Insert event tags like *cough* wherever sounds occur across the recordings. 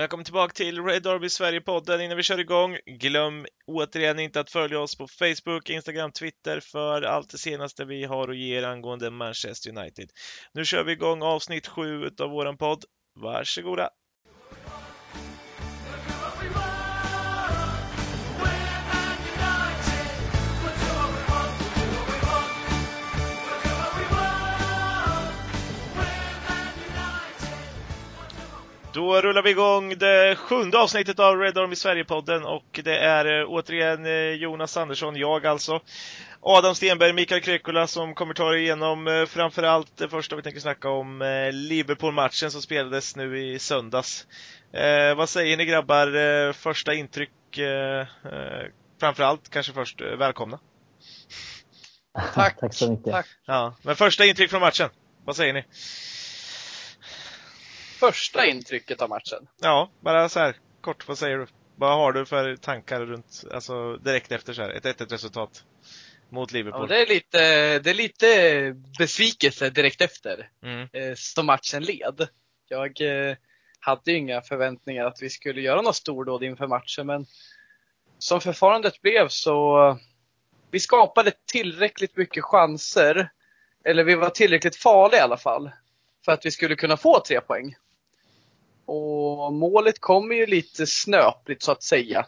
Välkommen tillbaka till Red Derby Sverige-podden. Innan vi kör igång, glöm återigen inte att följa oss på Facebook, Instagram, Twitter för allt det senaste vi har att ge er angående Manchester United. Nu kör vi igång avsnitt 7 av våran podd. Varsågoda! Då rullar vi igång det sjunde avsnittet av Red Army Sverige-podden och det är eh, återigen eh, Jonas Andersson, jag alltså, Adam Stenberg, Mikael Krekula som kommer ta igenom eh, framförallt det första vi tänker snacka om, Liverpool-matchen som spelades nu i söndags. Eh, vad säger ni grabbar? Första intryck, eh, framförallt kanske först, välkomna. Tack. *laughs* Tack så mycket. Tack. Ja, men första intryck från matchen, vad säger ni? Första intrycket av matchen? Ja, bara så här kort, vad säger du? Vad har du för tankar runt, alltså direkt efter så här, ett 1-1 resultat mot Liverpool? Ja, det, är lite, det är lite besvikelse direkt efter mm. eh, som matchen led. Jag eh, hade ju inga förväntningar att vi skulle göra något stordåd inför matchen, men som förfarandet blev så vi skapade tillräckligt mycket chanser, eller vi var tillräckligt farliga i alla fall, för att vi skulle kunna få tre poäng. Och målet kommer ju lite snöpligt så att säga.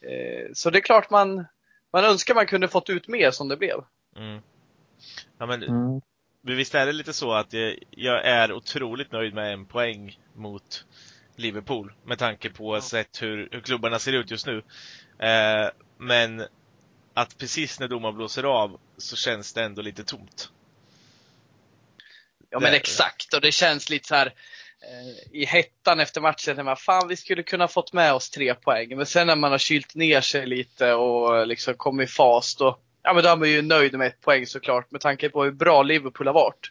Eh, så det är klart man, man önskar man kunde fått ut mer som det blev. Mm. Ja, men, mm. Visst är det lite så att jag, jag, är otroligt nöjd med en poäng mot Liverpool med tanke på ja. sett hur, hur klubbarna ser ut just nu. Eh, men att precis när domaren blåser av så känns det ändå lite tomt. Ja men exakt och det känns lite så här i hettan efter matchen, man, fan vi skulle kunna fått med oss tre poäng. Men sen när man har kylt ner sig lite och liksom kommit i fas, då, ja, men då är man ju nöjd med ett poäng såklart med tanke på hur bra Liverpool har varit.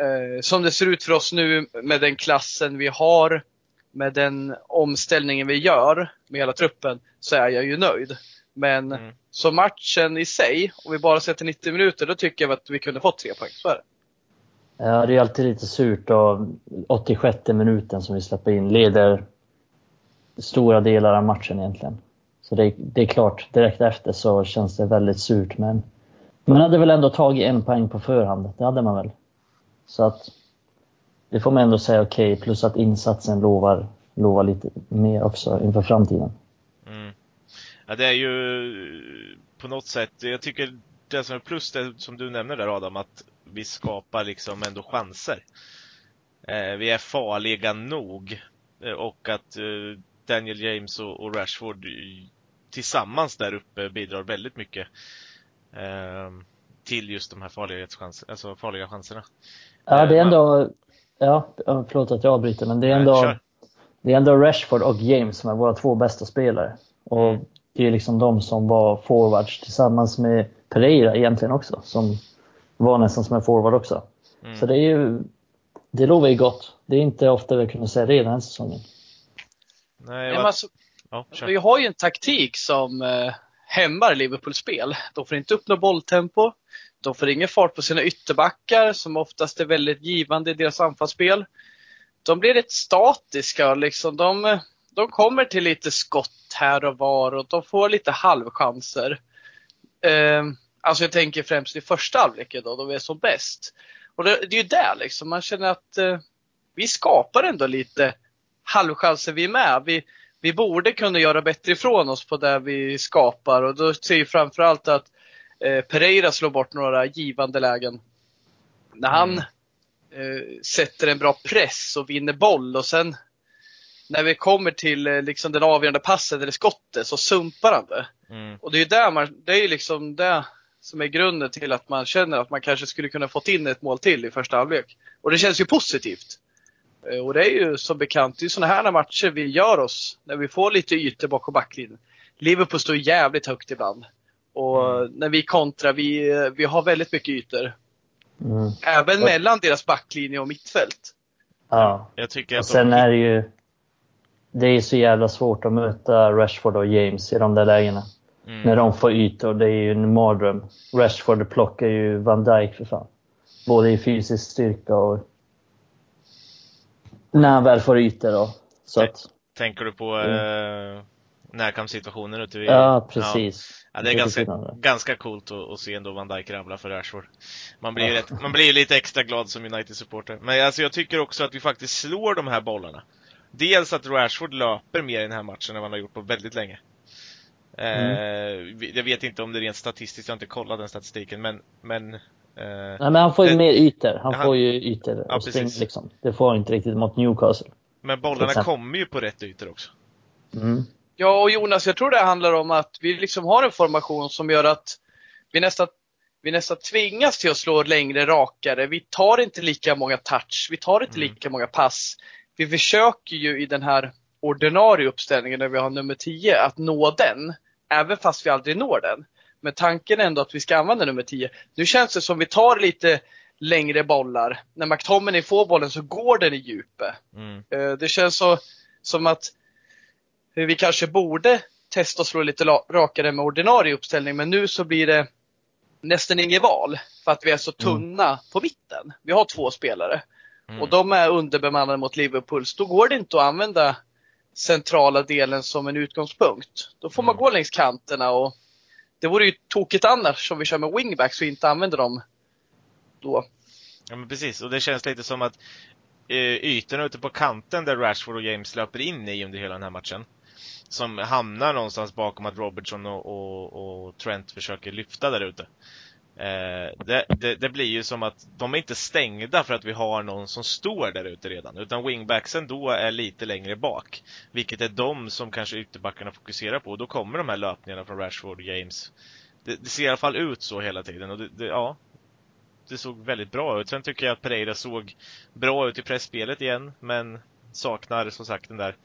Eh, som det ser ut för oss nu med den klassen vi har, med den omställningen vi gör med hela truppen, så är jag ju nöjd. Men mm. så matchen i sig, om vi bara sätter 90 minuter, då tycker jag att vi kunde fått tre poäng. Så är det. Ja, det är alltid lite surt och 86 minuten som vi släpper in leder stora delar av matchen egentligen. Så det, det, är klart, direkt efter så känns det väldigt surt. Men man hade väl ändå tagit en poäng på förhand. Det hade man väl. Så att det får man ändå säga okej. Okay, plus att insatsen lovar, lovar lite mer också inför framtiden. Mm. Ja, det är ju på något sätt, jag tycker det som är plus det som du nämner där Adam, att vi skapar liksom ändå chanser. Eh, vi är farliga nog eh, och att eh, Daniel James och, Rashford tillsammans där uppe bidrar väldigt mycket till just de här farlighetschans, alltså farliga chanserna. Ja, det är ändå, ja, förlåt att jag avbryter, men det är ändå, det är ändå Rashford och James som är våra två bästa spelare. Och mm. det är liksom de som var forwards tillsammans med Pereira egentligen också, som var nästan som en forward också. Mm. Så det är ju, det lovar ju gott. Det är inte ofta vi kunde säga det den här säsongen. Nej, var... alltså, ja, vi har ju en taktik som eh, hämmar Liverpools spel. De får inte uppnå bolltempo. De får ingen fart på sina ytterbackar som oftast är väldigt givande i deras anfallsspel. De blir rätt statiska. Liksom. De, de kommer till lite skott här och var och de får lite halvchanser. Eh, Alltså jag tänker främst i första halvleken då, då vi är som bäst. Och det, det är ju där liksom, man känner att eh, vi skapar ändå lite halvchanser vi är med. Vi, vi borde kunna göra bättre ifrån oss på det vi skapar och då ser vi framförallt att eh, Pereira slår bort några givande lägen. När han mm. eh, sätter en bra press och vinner boll och sen när vi kommer till eh, liksom den avgörande passen eller skottet så sumpar han det. Mm. Och det är ju där man, det är ju liksom det som är grunden till att man känner att man kanske skulle kunna fått in ett mål till i första halvlek. Och det känns ju positivt. Eh, och det är ju som bekant, det är sådana här matcher vi gör oss när vi får lite ytor bakom backlinjen. Liverpool står jävligt högt ibland. Och mm. när vi kontrar, vi, vi har väldigt mycket ytor. Mm. Även och... mellan deras backlinje och mittfält. Ja, jag tycker och sen är det ju det är så jävla svårt att möta Rashford och James i de där lägena. Mm. När de får ytor, det är ju en mardröm. Rashford plockar ju Van Dijk för fan. Både i fysisk styrka och när han väl får ytor. Då. Så att, Tänker du på mm. eh, närkampssituationen ute vid... Ja, precis. Ja. ja det är ganska, ganska coolt att, att, se ändå Van Dijk rabbla för Rashford. Man blir, ja. rätt, man blir lite extra glad som United-supporter. Men alltså jag tycker också att vi faktiskt slår de här bollarna. Dels att Rashford löper mer i den här matchen än vad han har gjort på väldigt länge. Mm. Eh, jag vet inte om det är rent statistiskt, jag har inte kollat den statistiken, men, men Eh, Nej, men han får ju det, mer ytor. Han, han, får ju ytor ja, och spring liksom. Det får han inte riktigt mot Newcastle. Men bollarna kommer ju på rätt ytor också. Mm. Ja, och Jonas, jag tror det handlar om att vi liksom har en formation som gör att vi nästan, vi nästan tvingas till att slå längre, rakare. Vi tar inte lika många touch, vi tar inte mm. lika många pass. Vi försöker ju i den här ordinarie uppställningen där vi har nummer 10 att nå den, även fast vi aldrig når den. Men tanken är ändå att vi ska använda nummer 10. Nu känns det som vi tar lite längre bollar. När McTominay får bollen så går den i djupet. Mm. Eh, det känns så, som att vi kanske borde testa att slå lite rakare med ordinarie uppställning, men nu så blir det nästan inget val för att vi är så mm. tunna mm. på mitten. Vi har två spelare mm. och de är underbemannade mot Liverpool. Så då går det inte att använda centrala delen som en utgångspunkt. Då får man mm. gå längs kanterna och det vore ju tokigt annars om vi kör med wingbacks och inte använder dem då. Ja men precis, och det känns lite som att eh, ytorna ute på kanten där Rashford och James löper in i under hela den här matchen som hamnar någonstans bakom att Robertson och, och, och Trent försöker lyfta där ute. Eh, det, det, det, blir ju som att de är inte stängda för att vi har någon som står där ute redan, utan wingbacksen då är lite längre bak. Vilket är de som kanske ytterbackarna fokuserar på, och då kommer de här löpningarna från Rashford och James. Det, det ser i alla fall ut så hela tiden och det, ja, det såg väldigt bra ut. Sen tycker jag att Pereira såg bra ut i pressspelet igen, men saknar som sagt den där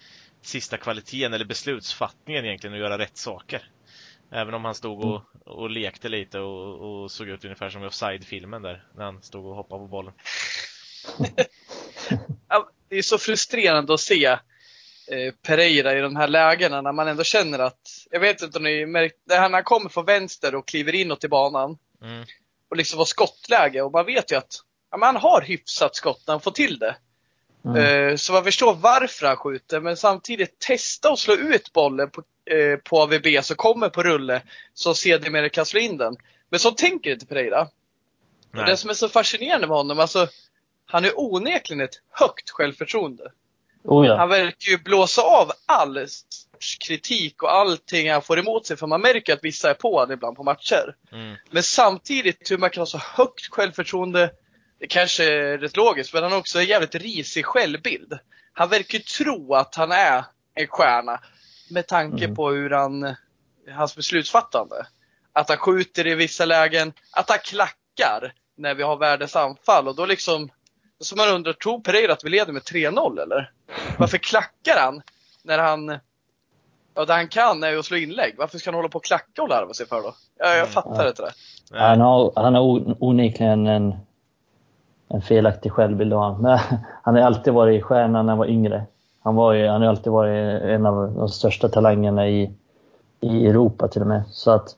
sista kvaliteten eller beslutsfattningen egentligen att göra rätt saker. Även om han stod och, och lekte lite och, och såg ut ungefär som i Offside-filmen där, när han stod och hoppade på bollen. *laughs* det är så frustrerande att se eh, Pereira i de här lägena när man ändå känner att, jag vet inte om ni märkt, det här när han kommer från vänster och kliver inåt i banan mm. och liksom var skottläge och man vet ju att ja, han har hyfsat skott när han får till det. Mm. Eh, så man förstår varför han skjuter, men samtidigt testa att slå ut bollen på, eh, på AVB som kommer på rulle, så sedermera slå in den. Men så tänker inte Pereira. Och det som är så fascinerande med honom, alltså, han är onekligen ett högt självförtroende. Oh ja. Han verkar ju blåsa av all kritik och allting han får emot sig, för man märker att vissa är på honom ibland på matcher. Mm. Men samtidigt hur man kan ha så högt självförtroende, det kanske är rätt logiskt, men han har också en jävligt risig självbild. Han verkar tro att han är en stjärna med tanke mm. på hur han, hans beslutsfattande. Att han skjuter i vissa lägen, att han klackar när vi har världens anfall och då liksom, så man undrar, tror Pereira att vi leder med 3-0 eller? Varför klackar han när han, ja det han kan är ju att slå inlägg. Varför ska han hålla på och klacka och larva sig för då? Jag, jag mm. fattar mm. inte det. Han har, han har onekligen en en felaktig självbild av. Men *laughs* han har alltid varit stjärnan när han var yngre. Han, var ju, han har alltid varit en av de största talangerna i, i Europa till och med. Så att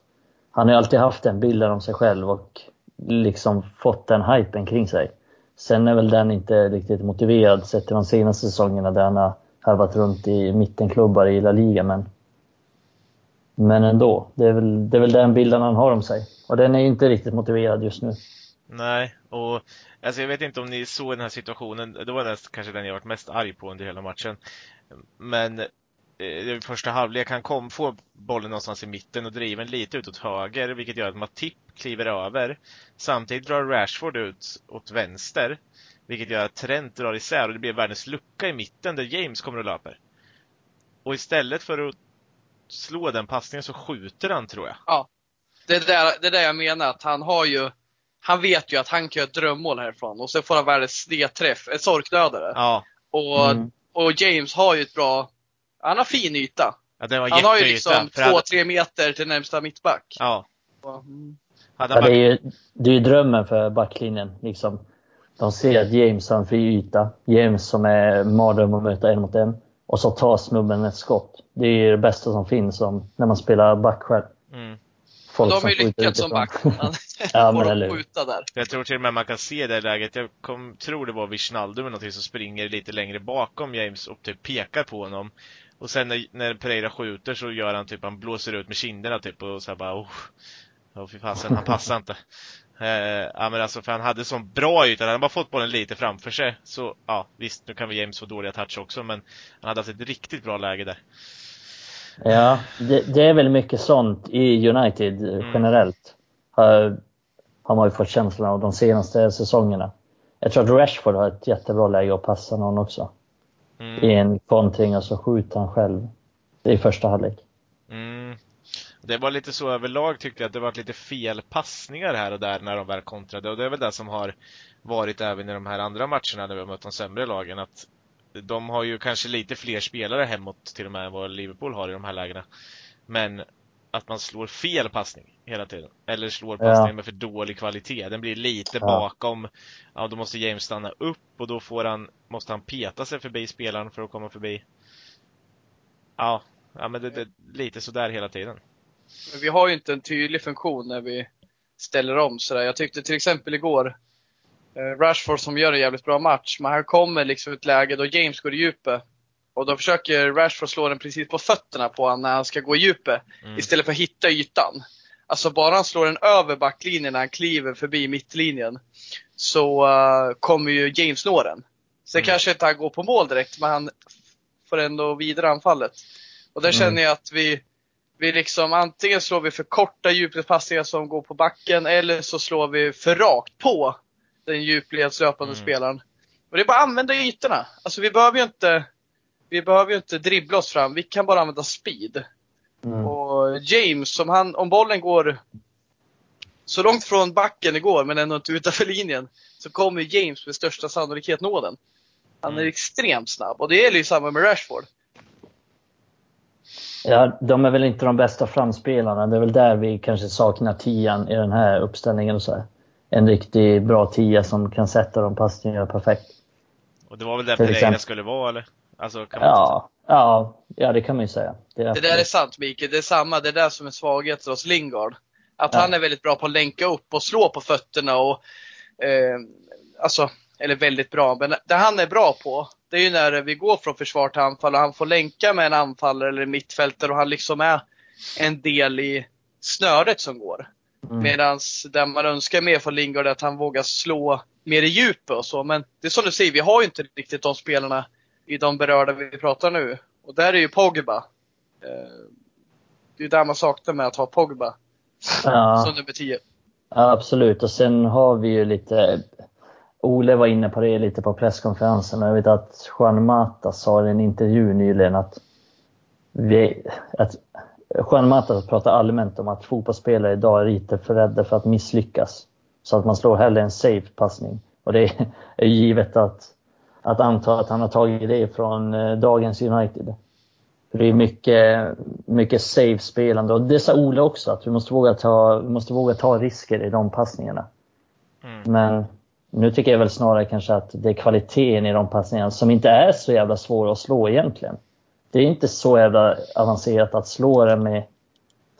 han har alltid haft den bilden om sig själv och liksom fått den hypen kring sig. Sen är väl den inte riktigt motiverad sett till de senaste säsongerna där han har harvat runt i mittenklubbar i La Liga. Men, men ändå, det är, väl, det är väl den bilden han har om sig. Och den är inte riktigt motiverad just nu. Nej, och alltså jag vet inte om ni såg den här situationen. Det var den, kanske den jag varit mest arg på under hela matchen. Men eh, i första halvlek, han kom, får bollen någonstans i mitten och driver den lite utåt höger, vilket gör att Matip kliver över. Samtidigt drar Rashford ut åt vänster, vilket gör att Trent drar isär och det blir världens lucka i mitten där James kommer och löper. Och istället för att slå den passningen så skjuter han, tror jag. Ja. Det är där, det är där jag menar, att han har ju han vet ju att han kan göra ett drömmål härifrån och så får han världens snedträff, ett sorkdödare. Ja. Och, mm. och James har ju ett bra, han har fin yta. Ja, han har ju liksom två, tre meter till närmsta mittback. Ja. mm. ja det, är ju, det är ju drömmen för backlinjen. Liksom. De ser att James har en fri yta. James som är mardröm att möta en mot en. Och så tar snubben ett skott. Det är ju det bästa som finns om, när man spelar back själv. Mm folk De har ju lyckats som backman. *laughs* ja, men eller skjuta där. Jag tror till och med man kan se det läget. Jag kom, tror det var Wijnaldum eller någonting som springer lite längre bakom James och typ pekar på honom. Och sen när, när Pereira skjuter så gör han typ, han blåser ut med kinderna typ och så bara oh, oh fy fasen, han passar inte. *laughs* Eh, ja men alltså för han hade sån bra yta, han hade bara fått bollen lite framför sig. Så ja, visst nu kan vi James få dåliga touch också men han hade haft ett riktigt bra läge där. Ja, det, det är väl mycket sånt i United mm. generellt. Har, har man ju fått känslan av de senaste säsongerna. Jag tror att Rashford har ett jättebra läge att passa någon också. Mm. I en kontring och så skjuter han själv. Är första halvlek. Mm. Det var lite så överlag tyckte jag att det var lite fel passningar här och där när de väl kontrade och det är väl det som har varit även i de här andra matcherna när vi har mött de sämre lagen att de har ju kanske lite fler spelare hemåt till och med än vad Liverpool har i de här lägena. Men att man slår fel passning hela tiden. Eller slår passningen ja. med för dålig kvalitet. Den blir lite ja. bakom. Ja, då måste James stanna upp och då får han, måste han peta sig förbi spelaren för att komma förbi. Ja, ja men det, är lite sådär hela tiden. Men vi har ju inte en tydlig funktion när vi ställer om sådär. Jag tyckte till exempel igår, Rashford som gör en jävligt bra match, men han kommer liksom ett läge då James går i djupet. Och då försöker Rashford slå den precis på fötterna på honom när han ska gå i djupet. Mm. Istället för att hitta ytan. Alltså bara han slår den över backlinjen när han kliver förbi mittlinjen. Så uh, kommer ju James nå den. Sen mm. kanske inte han går på mål direkt, men han får ändå vidare anfallet. Och där mm. känner jag att vi, vi liksom antingen slår vi för korta djupledspassningar som går på backen eller så slår vi för rakt på den djupledslöpande mm. spelaren. Och det är bara att använda ytorna. Alltså vi behöver ju inte vi behöver inte dribbla oss fram, vi kan bara använda speed. Mm. Och James, om, han, om bollen går så långt från backen det går, men ändå inte utanför linjen, så kommer James med största sannolikhet nå den. Han är mm. extremt snabb och det gäller ju samma med Rashford. Ja, de är väl inte de bästa framspelarna. Det är väl där vi kanske saknar tian i den här uppställningen. Och så här. En riktigt bra tia som kan sätta de passningarna perfekt. Och det var väl där Pereira skulle vara, eller? Alltså, kan man ja, ja, ja, det kan man ju säga. Det, det där är sant Mikael, det är samma, det är där som är svagheten hos Lingard. Att ja. han är väldigt bra på att länka upp och slå på fötterna och eh, alltså, eller väldigt bra. Men det han är bra på, det är ju när vi går från försvar till anfall och han får länka med en anfallare eller mittfältare och han liksom är en del i snöret som går. Mm. Medan det man önskar mer från Lingard är att han vågar slå mer i djupet och så. Men det är som du säger, vi har ju inte riktigt de spelarna i de berörda vi pratar nu. Och där är ju Pogba. Eh, det är där man saknar med att ha Pogba ja. *laughs* som nummer 10. Ja, absolut. Och sen har vi ju lite Ole var inne på det lite på presskonferensen. Jag vet att Juan Mata sa i en intervju nyligen att, vi, att Juan Mata pratar allmänt om att fotbollsspelare idag är lite för rädda för att misslyckas. Så att man slår hellre en safe passning. Och det *laughs* är givet att att anta att han har tagit det från eh, dagens United. För det är mycket, mycket safe-spelande och det sa Ole också att vi måste våga ta, vi måste våga ta risker i de passningarna. Mm. Men nu tycker jag väl snarare kanske att det är kvaliteten i de passningarna som inte är så jävla svåra att slå egentligen. Det är inte så jävla avancerat att slå den med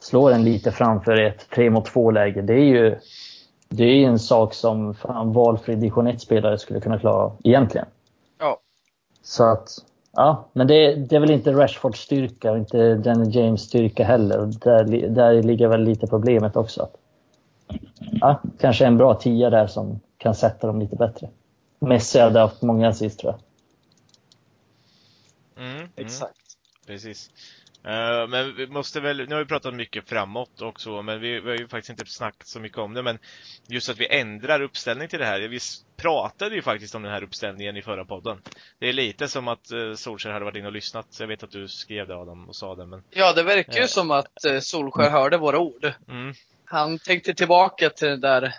slå den lite framför ett 3 mot 2 läge. Det är ju det är en sak som fan valfri division 1-spelare skulle kunna klara av, egentligen. Så att, ja, men det, det är väl inte Rashfords styrka och inte Danny James styrka heller. Där, där ligger väl lite problemet också. Ja, kanske en bra tia där som kan sätta dem lite bättre. Messi hade haft många assist tror jag. Mm, mm. Exakt. Precis. Uh, men vi måste väl, nu har vi pratat mycket framåt och så, men vi, vi, har ju faktiskt inte snackat så mycket om det. Men just att vi ändrar uppställning till det här. Vi pratade ju faktiskt om den här uppställningen i förra podden. Det är lite som att uh, Solskjaer hade varit inne och lyssnat. Jag vet att du skrev det Adam och sa det. Men, ja, det verkar ju uh, som att uh, Solskjaer hörde våra ord. Mm. Han tänkte tillbaka till den där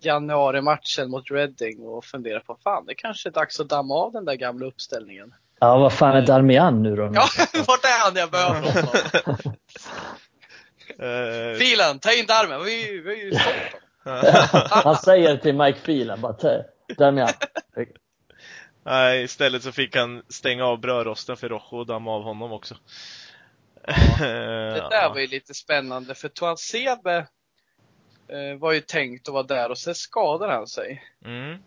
januari-matchen mot Reading och funderade på, fan det kanske är dags att damma av den där gamla uppställningen. Ja, vad fan är Darmian nu då? Ja, *laughs* vart är han jag behöver honom? Filen, ta in Darmian. Vi, vi är ju *laughs* Han säger till Mike Filen, bara ta, Darmian. Nej, istället så fick han stänga av brödrosten för Rojo och damma av honom också. Ja, det där var ju lite spännande för Tuan Sebe eh, var ju tänkt att vara där och sen skadade han sig. Mm.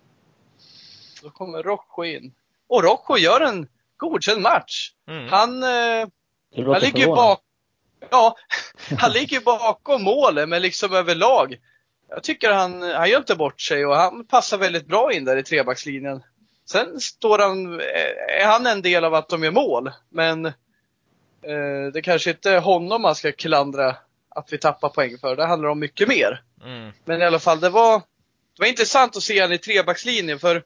Då kommer Rojo in. Och Rojo gör en godkänd match. Mm. Han, eh, han ligger ju bak, ja, *laughs* han ligger bakom målet, men liksom överlag. Jag tycker han, han gör inte bort sig och han passar väldigt bra in där i trebackslinjen. Sen står han, är han en del av att de gör mål, men eh, det kanske inte är honom man ska klandra att vi tappar poäng för. Det handlar om mycket mer. Mm. Men i alla fall, det var, det var intressant att se honom i trebackslinjen för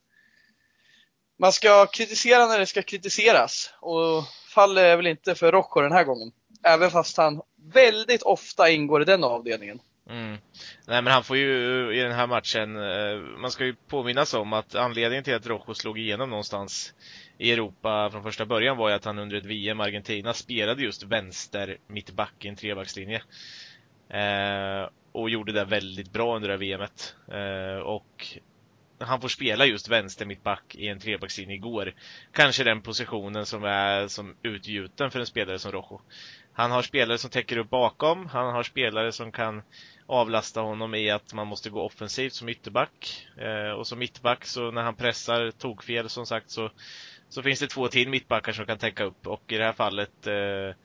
man ska kritisera när det ska kritiseras. Och faller är väl inte för Rocco den här gången. Även fast han väldigt ofta ingår i den avdelningen. Mm. Nej men han får ju eh, i den här matchen, eh, man ska ju påminnas om att anledningen till att Rojo slog igenom någonstans i Europa från första början var ju att han under ett VM i Argentina spelade just vänster mittback i en trebackslinje. Eh, och gjorde det väldigt bra under det här VMet. Eh, och han får spela just vänster mittback i en trebackslinje igår. Kanske den positionen som är som utgjuten för en spelare som Rojo. Han har spelare som täcker upp bakom, han har spelare som kan avlasta honom i att man måste gå offensivt som ytterback. Eh, och som mittback så när han pressar tokfel som sagt så, så finns det två till mittbackar som kan täcka upp och i det här fallet eh,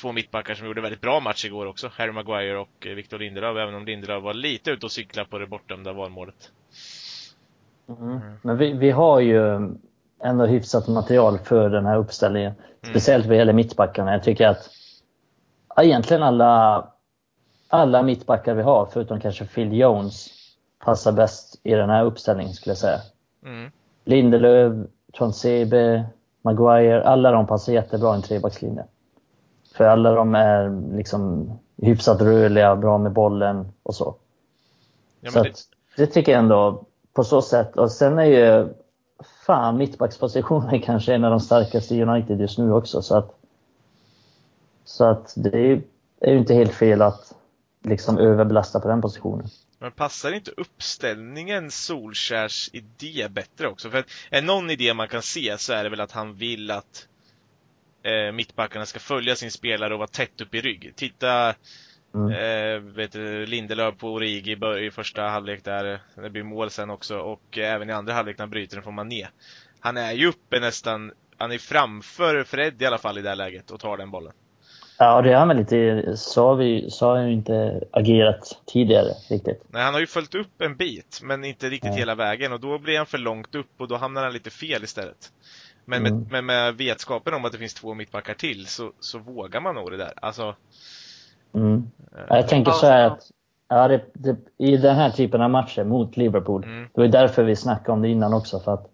två mittbackar som gjorde väldigt bra match igår också. Harry Maguire och eh, Victor Lindelöf, även om Lindelöf var lite ute och cykla på det bortdömda valmålet. Mm. mm. Men vi, vi har ju ändå hyfsat material för den här uppställningen. Mm. Speciellt vad gäller mittbackarna. Jag tycker att egentligen alla, alla mittbackar vi har, förutom kanske Phil Jones, passar bäst i den här uppställningen skulle jag säga. Mm. Lindelöf, Tronsebe, Maguire, alla de passar jättebra i en trebackslinje. För alla de är liksom hyfsat rörliga, bra med bollen och så. Ja, så det... Att, det tycker jag ändå på så sätt. Och sen är ju fan mittbackspositionen *laughs* kanske en av de starkaste i United just nu också. Så att, så att det är, ju inte helt fel att liksom överbelasta på den positionen. Men passar inte uppställningen Solskärs idé bättre också? För att är någon idé man kan se så är det väl att han vill att eh, mittbackarna ska följa sin spelare och vara tätt upp i rygg. Titta mm. eh, vet du, Lindelöf på Origi i, i första halvlek där. Det blir mål sen också och eh, även i andra halvlek när han bryter den får man ner. Han är ju uppe nästan, han är framför Fred i alla fall i det här läget och tar den bollen. Ja, det har han väl inte, så har, vi, så har han ju inte agerat tidigare riktigt. Nej, han har ju följt upp en bit, men inte riktigt Nej. hela vägen och då blir han för långt upp och då hamnar han lite fel istället. Men, mm. med, men med vetskapen om att det finns två mittbackar till så, så vågar man nog det där. Alltså, mm. Jag tänker så här att ja, det, det, i den här typen av matcher mot Liverpool, mm. det var därför vi snackade om det innan också. För att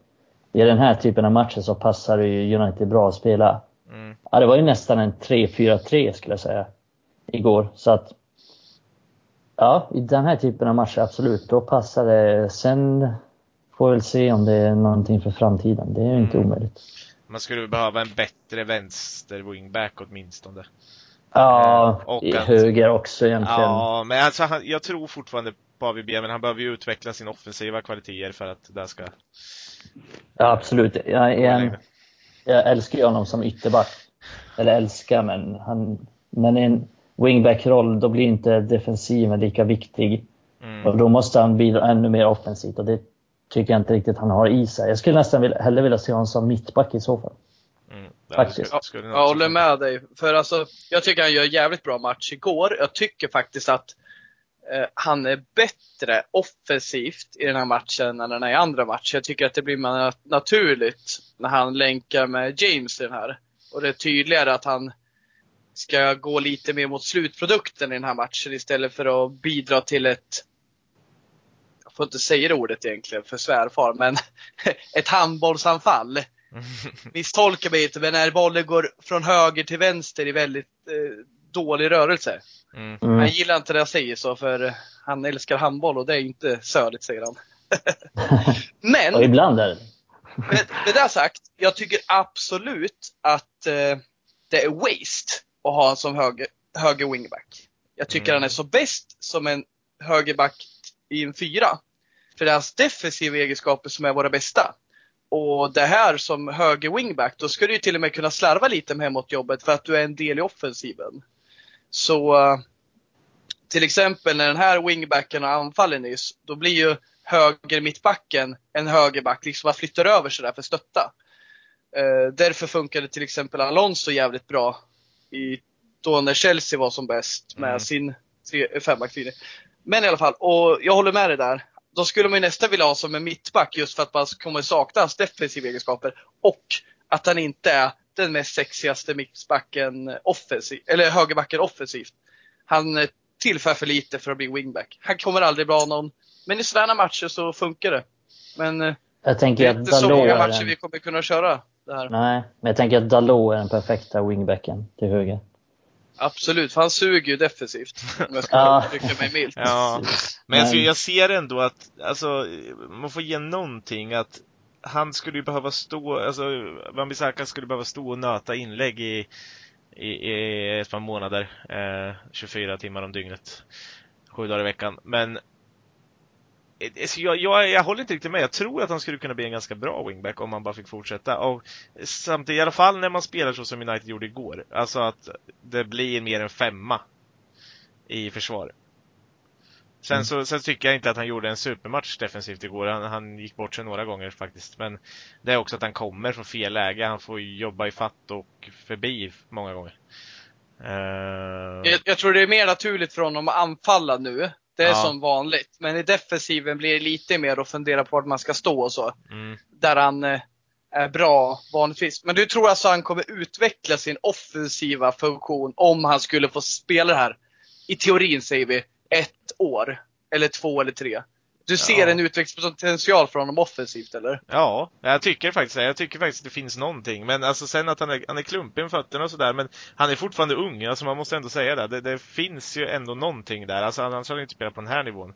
i den här typen av matcher så passar det ju United bra att spela. Mm. Ja, det var ju nästan en 3-4-3 skulle jag säga igår. Så att Ja, i den här typen av matcher absolut. Då passar det. Sen får väl se om det är någonting för framtiden. Det är ju inte mm. omöjligt. Man skulle behöva en bättre vänster wingback åtminstone. Ja, eh, och i att, höger också egentligen. Ja, men alltså han, jag tror fortfarande på AVB, men han behöver ju utveckla sin offensiva kvaliteter för att det ska... Ja, absolut. Jag, jag, jag älskar ju honom som ytterback. Eller älskar, men han... Men i en wingback-roll, då blir inte defensiven lika viktig. Mm. Och då måste han bidra ännu mer offensivt och det tycker jag inte riktigt han har i sig. Jag skulle nästan vilja, hellre vilja se honom som mittback i så fall. Faktiskt. Jag, jag, jag håller med dig. För alltså, jag tycker han gör jävligt bra match igår. Jag tycker faktiskt att eh, han är bättre offensivt i den här matchen än den i andra matcher. Jag tycker att det blir naturligt när han länkar med James i den här. Och det är tydligare att han ska gå lite mer mot slutprodukten i den här matchen istället för att bidra till ett får inte säga det ordet egentligen för svärfar, men *laughs* ett handbollsanfall. *laughs* Misstolka mig inte, men när bollen går från höger till vänster i väldigt eh, dålig rörelse. Mm. mm. Han gillar inte när jag säger så, för han älskar handboll och det är inte söligt, säger han. *laughs* men, och ibland är det. med, med det sagt, jag tycker absolut att eh, det är waste att ha honom som höger, höger wingback. Jag tycker mm. han är så bäst som en högerback i en fyra. För det är hans defensiva egenskaper som är våra bästa. Och det här som höger wingback, då ska du ju till och med kunna slarva lite med hemåt jobbet för att du är en del i offensiven. Så till exempel när den här wingbacken har anfallit nyss, då blir ju höger mittbacken en högerback, liksom bara flyttar över sådär för att stötta. Eh, därför funkade till exempel Alonso jävligt bra i, då när Chelsea var som bäst med mm. sin fembackslinje. Men i alla fall, och jag håller med dig där. Då skulle man ju nästan vilja ha som en mittback just för att man kommer sakna hans defensiva egenskaper. Och att han inte är den mest sexigaste mittbacken offensiv, eller högerbacken offensivt. Han tillför för lite för att bli wingback. Han kommer aldrig bli någon, men i sådana matcher så funkar det. Men eh, jag tänker det är inte så många matcher en... vi kommer kunna köra det här. Nej, men jag tänker att Dalot är den perfekta wingbacken till höger. Absolut, för han suger ju defensivt. Om jag ska uttrycka mig milt. Ja. Men jag, jag ser ändå att, alltså, man får ge någonting att han skulle ju behöva stå, alltså Wan-Bissaka skulle behöva stå och nöta inlägg i, i, i ett par månader. Eh, 24 timmar om dygnet. Sju dagar i veckan. Men jag, jag, jag, håller inte riktigt med. Jag tror att han skulle kunna bli en ganska bra wingback om han bara fick fortsätta. Och samtidigt, i alla fall när man spelar så som United gjorde igår. Alltså att det blir mer än femma i försvar. Sen, mm. så, sen tycker jag inte att han gjorde en supermatch defensivt igår. Han, han, gick bort sig några gånger faktiskt. Men det är också att han kommer från fel läge. Han får jobba i fatt och förbi många gånger. Uh... Jag, jag, tror det är mer naturligt för honom att anfalla nu. Det är ja. som vanligt. Men i defensiven blir det lite mer att fundera på vart man ska stå och så. Mm. Där han eh, är bra vanligtvis. Men du tror alltså han kommer utveckla sin offensiva funktion om han skulle få spela det här? I teorin säger vi ett år. Eller två eller tre. Du ser ja. en utvecklingspotential för honom offensivt eller? Ja, jag tycker faktiskt det. Jag tycker faktiskt det finns någonting. Men alltså sen att han är, han är klumpig med fötterna och sådär. Men han är fortfarande ung. Alltså man måste ändå säga det. Det, det finns ju ändå någonting där. Alltså annars hade han inte spelat på den här nivån.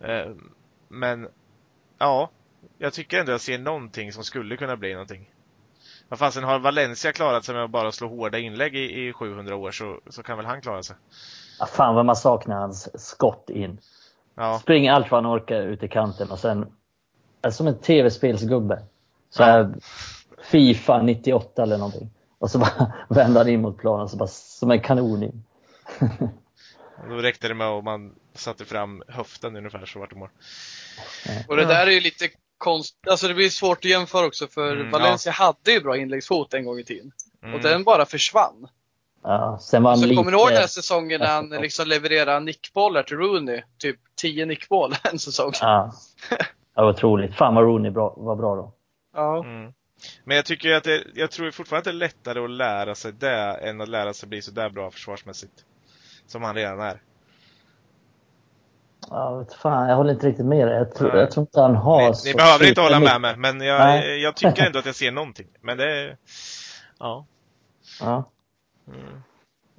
Eh, men, ja. Jag tycker ändå jag ser någonting som skulle kunna bli någonting. Vad fasen, har Valencia klarat sig med att bara slå hårda inlägg i, i 700 år så, så kan väl han klara sig. Ja, fan vad man saknar hans skott in. Ja. Springer allt vad han orkar ut i kanten och sen, som en tv-spelsgubbe. Så här, ja. Fifa 98 eller någonting. Och så bara *laughs* vänder han in mot planen, så bara, som en kanon in. *laughs* Då räckte det med att man satte fram höften ungefär så vart det mål. Och det där är ju lite konstigt, alltså det blir svårt att jämföra också för mm, Valencia ja. hade ju bra inläggsfot en gång i tiden. Mm. Och den bara försvann. Ja, sen var han så lite... kommer du ihåg den här säsongen när han *laughs* liksom levererade nickbollar till Rooney? Typ 10 nickbollar *laughs* en säsong. Ja, ja otroligt. Fan vad Rooney bra, var bra då. Ja. Mm. Men jag tycker att det, jag tror fortfarande att det är lättare att lära sig det än att lära sig bli så där bra försvarsmässigt. Som han redan är. Ja, vet fan, jag håller inte riktigt med dig. Jag, tror, jag tror inte han har Ni, ni behöver inte hålla med mig, men jag, jag tycker *laughs* ändå att jag ser någonting. Men det är... Ja. Ja. Mm.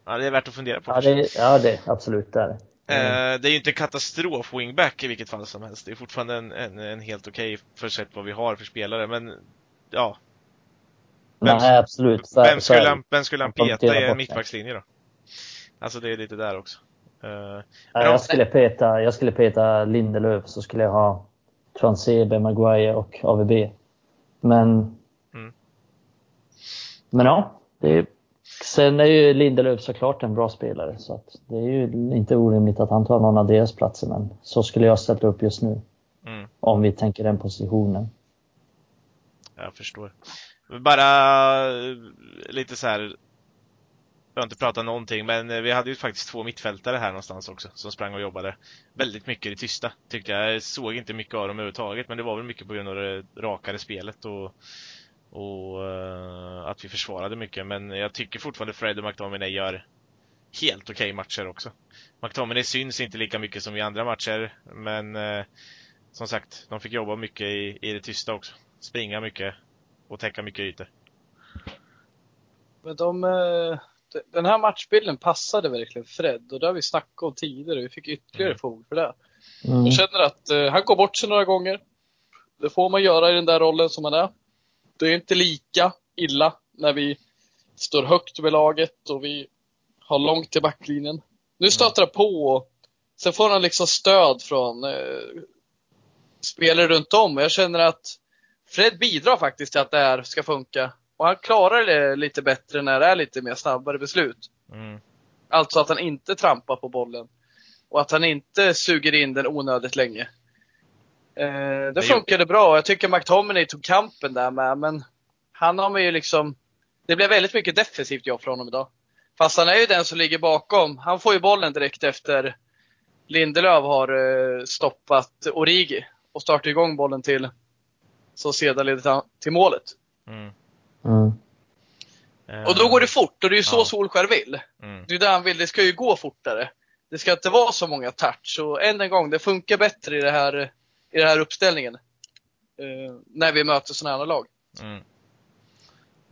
Ja, det är värt att fundera på. Ja, det, ja, det absolut det är det. Mm. det är ju inte katastrof wingback i vilket fall som helst. Det är fortfarande en, en, en helt okej okay för sätt vad vi har för spelare, men ja. Vem, Nej, absolut. Så, vem, skulle han, vem skulle han peta i en mittbackslinje då? Alltså det är lite där också. Uh, ja, jag, skulle peta, jag skulle peta Lindelöf, så skulle jag ha Transebe, Maguire och AVB. Men... Mm. Men ja, det är Sen är ju Lindelöf såklart en bra spelare så det är ju inte orimligt att han tar någon av deras platser men så skulle jag ställa upp just nu. Mm. Om vi tänker den positionen. Jag förstår. Bara lite så här. Jag har inte pratat någonting men vi hade ju faktiskt två mittfältare här någonstans också som sprang och jobbade väldigt mycket i tysta tyckte jag. Jag såg inte mycket av dem överhuvudtaget men det var väl mycket på grund av det rakare spelet och och uh, att vi försvarade mycket. Men jag tycker fortfarande Fred och McTominay gör helt okej okay matcher också. McTominay syns inte lika mycket som i andra matcher, men uh, som sagt, de fick jobba mycket i, i det tysta också. Springa mycket och täcka mycket ytor. Men de, uh, den här matchbilden passade verkligen Fred och det har vi snackat om tidigare. Vi fick ytterligare mm. fog för det. Mm. Jag känner att han går bort sig några gånger. Det får man göra i den där rollen som han är det är inte lika illa när vi står högt över laget och vi har långt till backlinjen. Nu mm. stöter det på och sen får han liksom stöd från eh, spelare runt om. Jag känner att Fred bidrar faktiskt till att det här ska funka. Och han klarar det lite bättre när det är lite mer snabbare beslut. Mm. Alltså att han inte trampar på bollen. Och att han inte suger in den onödigt länge. Eh, det, det funkade bra. Jag tycker McTominay tog kampen där med, men Han har ju liksom, det blev väldigt mycket defensivt jobb för honom idag. Fast han är ju den som ligger bakom. Han får ju bollen direkt efter Lindelöf har eh, stoppat Origi och startar igång bollen till, som sedan leder till målet. Mm. Mm. Och då går det fort och det är ju så ja. Solskär vill. Mm. Det är det han vill, det ska ju gå fortare. Det ska inte vara så många touch och än en gång, det funkar bättre i, det här, i den här uppställningen. Uh, när vi möter sådana här lag. Mm.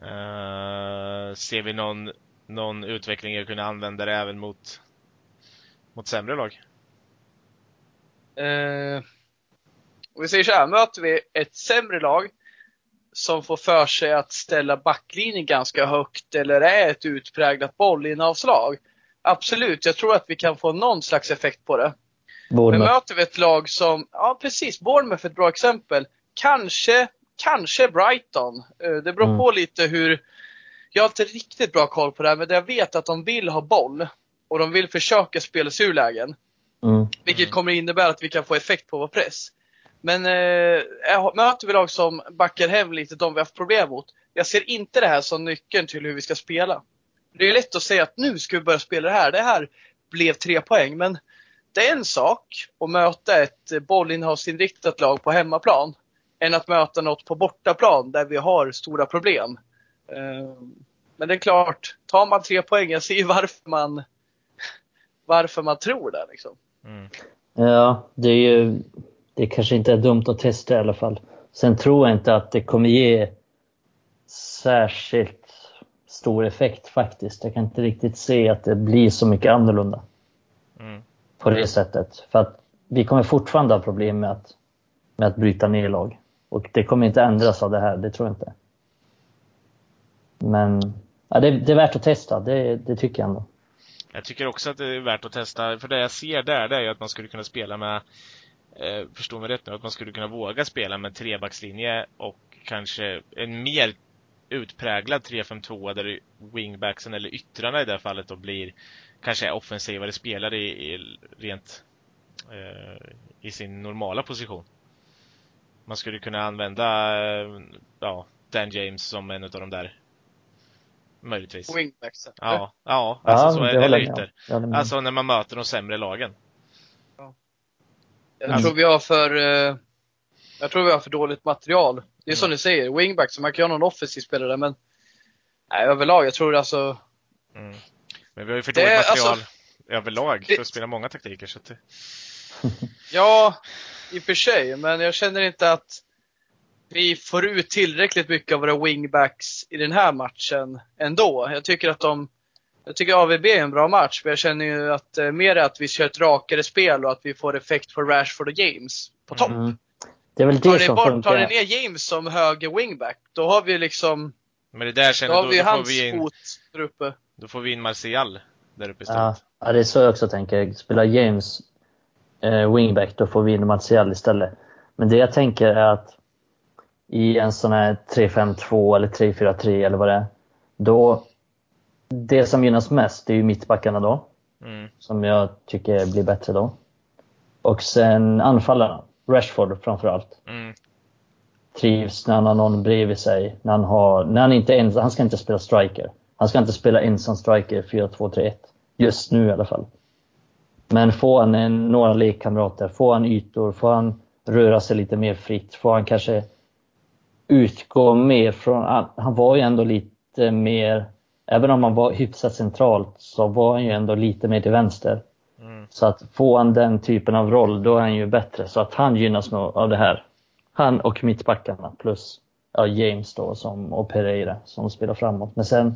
Uh, ser vi någon, någon utveckling att kunna använda det även mot, mot sämre lag? Uh, om vi säger så här, möter vi ett sämre lag som får för sig att ställa backlinjen ganska högt eller är ett utpräglat bollinnehavslag. Absolut, jag tror att vi kan få någon slags effekt på det. Bournemouth. Men möter vi ett lag som, ja precis, Bournemouth är ett bra exempel. Kanske, kanske Brighton. Eh, det beror mm. på lite hur, jag har inte riktigt bra koll på det här, men jag vet att de vill ha boll. Och de vill försöka spela sig ur lägen. Mm. Vilket kommer innebära att vi kan få effekt på vår press. Men eh, möter vi lag som backar hem lite, de vi har haft problem mot. Jag ser inte det här som nyckeln till hur vi ska spela. Det är lätt att säga att nu ska vi börja spela det här. Det här blev tre poäng, men det är en sak att möta ett bollinnehavsinriktat lag på hemmaplan än att möta något på bortaplan där vi har stora problem. Eh, men det är klart, tar man tre poäng, jag ser ju varför man, varför man tror det. Liksom. Mm. Ja, det är ju det kanske inte är dumt att testa i alla fall. Sen tror jag inte att det kommer ge särskilt stor effekt faktiskt. Jag kan inte riktigt se att det blir så mycket annorlunda. Mm. På det sättet. För att vi kommer fortfarande ha problem med att, med att bryta ner lag. Och det kommer inte ändras av det här, det tror jag inte. Men ja, det, det är värt att testa, det, det tycker jag ändå. Jag tycker också att det är värt att testa, för det jag ser där, det är ju att man skulle kunna spela med eh, förstå mig rätt nu, att man skulle kunna våga spela med trebackslinje och kanske en mer utpräglad 3-5-2 där wingbacksen eller yttrarna i det här fallet då blir kanske offensivare spelare i, i rent eh, i sin normala position. Man skulle kunna använda eh, ja, Dan James som en av de där Möjligtvis. Wingbacksen? Ja, ja, alltså ja, så, eller ytter. Alltså när man möter de sämre lagen. Jag alltså. tror vi har för eh, jag tror vi har för dåligt material. Det är mm. som ni säger, wingback, så man kan ha någon offensiv spelare men nej, överlag, jag tror alltså mm. Men vi har ju för dåligt det, material alltså, överlag för att spela många taktiker. Så det... *laughs* ja, i och för sig, men jag känner inte att vi får ut tillräckligt mycket av våra wingbacks i den här matchen ändå. Jag tycker att de jag tycker AVB är en bra match, men jag känner ju att eh, mer är att vi kör ett rakare spel och att vi får effekt på Rashford och James på topp. Mm. Det är väl det tar som bort, funkar. Tar ni ner James som höger wingback, då har vi liksom... Men det där känner då, har vi då, då hans vi in, fot där uppe. Då får vi in Martial där uppe istället. Ja, det är så jag också tänker. Spelar James eh, wingback, då får vi in Martial istället. Men det jag tänker är att i en sån här 3-5-2 eller 3-4-3 eller vad det är, då det som gynnas mest är ju mittbackarna då. Mm. Som jag tycker blir bättre då. Och sen anfallarna. Rashford framförallt. Mm. Trivs när han har någon bredvid sig. När han, har, när han, inte ens, han ska inte spela striker. Han ska inte spela ensam striker 4-2-3-1. Just nu i alla fall. Men får han en, några lekkamrater, får han ytor, får han röra sig lite mer fritt, får han kanske utgå mer från... Han var ju ändå lite mer även om han var hyfsat centralt så var han ju ändå lite mer till vänster. Mm. Så att få han den typen av roll, då är han ju bättre. Så att han gynnas nog av det här. Han och mittbackarna plus ja, James då som, och Pereira som spelar framåt. Men sen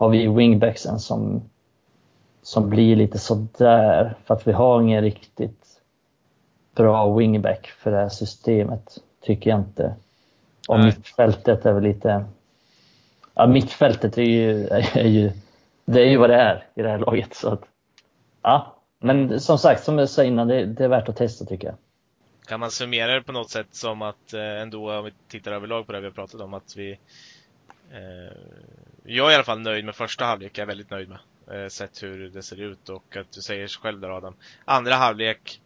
har vi wingbacksen som, som blir lite sådär för att vi har ingen riktigt bra wingback för det här systemet, tycker jag inte. Och mittfältet är väl lite ja, mittfältet är ju, är ju, det är ju vad det är i det här laget. Så att, ja. Men som sagt, som jag sa innan, det, det är värt att testa tycker jag. Kan man summera det på något sätt som att eh, ändå, om vi tittar överlag på det vi har pratat om, att vi eh, jag är i alla fall nöjd med första halvlek, jag är väldigt nöjd med. Eh, sett hur det ser ut och att du säger själv där Adam. Andra halvlek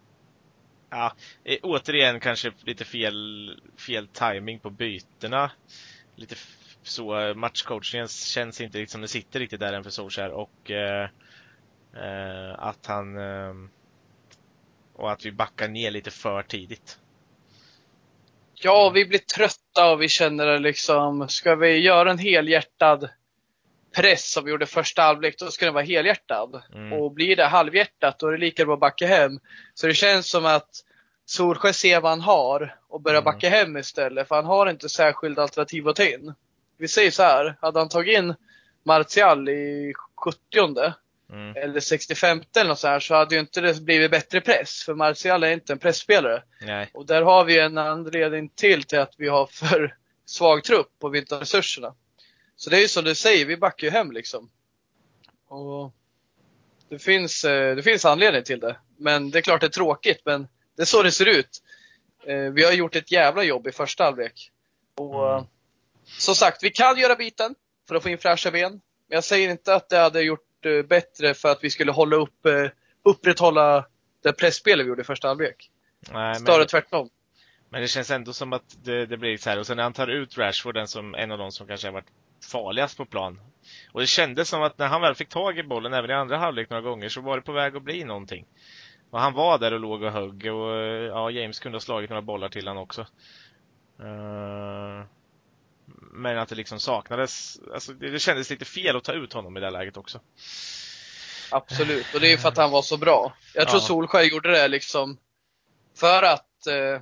Ja, eh, återigen kanske lite fel, fel timing på bytena. Lite så. Matchcoachningen känns inte riktigt som det sitter riktigt där än för Solskjaer och eh, eh, att han eh, och att vi backar ner lite för tidigt. Ja, vi blir trötta och vi känner liksom, ska vi göra en helhjärtad press som vi gjorde första halvlek, då ska den vara helhjärtad. Mm. Och blir det halvhjärtat, då är det lika bra att backa hem. Så det känns som att Solskjaer ser vad han har och börjar mm. backa hem istället, för han har inte särskilda alternativ att ta in. Vi säger så här, hade han tagit in Martial i 70 mm. eller 65 eller något så här, så hade ju inte det blivit bättre press. För Martial är inte en pressspelare. Nej. Och där har vi en anledning till till att vi har för svag trupp och vi inte har resurserna. Så det är ju som du säger, vi backar ju hem liksom. Och det finns, eh, det finns anledning till det. Men det är klart det är tråkigt, men det är så det ser ut. Eh, vi har gjort ett jävla jobb i första halvlek. Och mm. som sagt, vi kan göra biten för att få in fräscha ben. Men jag säger inte att det hade gjort bättre för att vi skulle hålla upp, upprätthålla det pressspelet vi gjorde i första halvlek. Snarare men... tvärtom. Men det känns ändå som att det, det, blir så här. Och sen när han tar ut Rashford, den som, en av de som kanske har varit farligast på plan. Och det kändes som att när han väl fick tag i bollen, även i andra halvlek några gånger, så var det på väg att bli någonting. Och han var där och låg och högg och ja, James kunde ha slagit några bollar till han också. Uh, men att det liksom saknades, alltså det, det kändes lite fel att ta ut honom i det läget också. Absolut, och det är för att han var så bra. Jag tror ja. Solskjaer gjorde det liksom för att eh,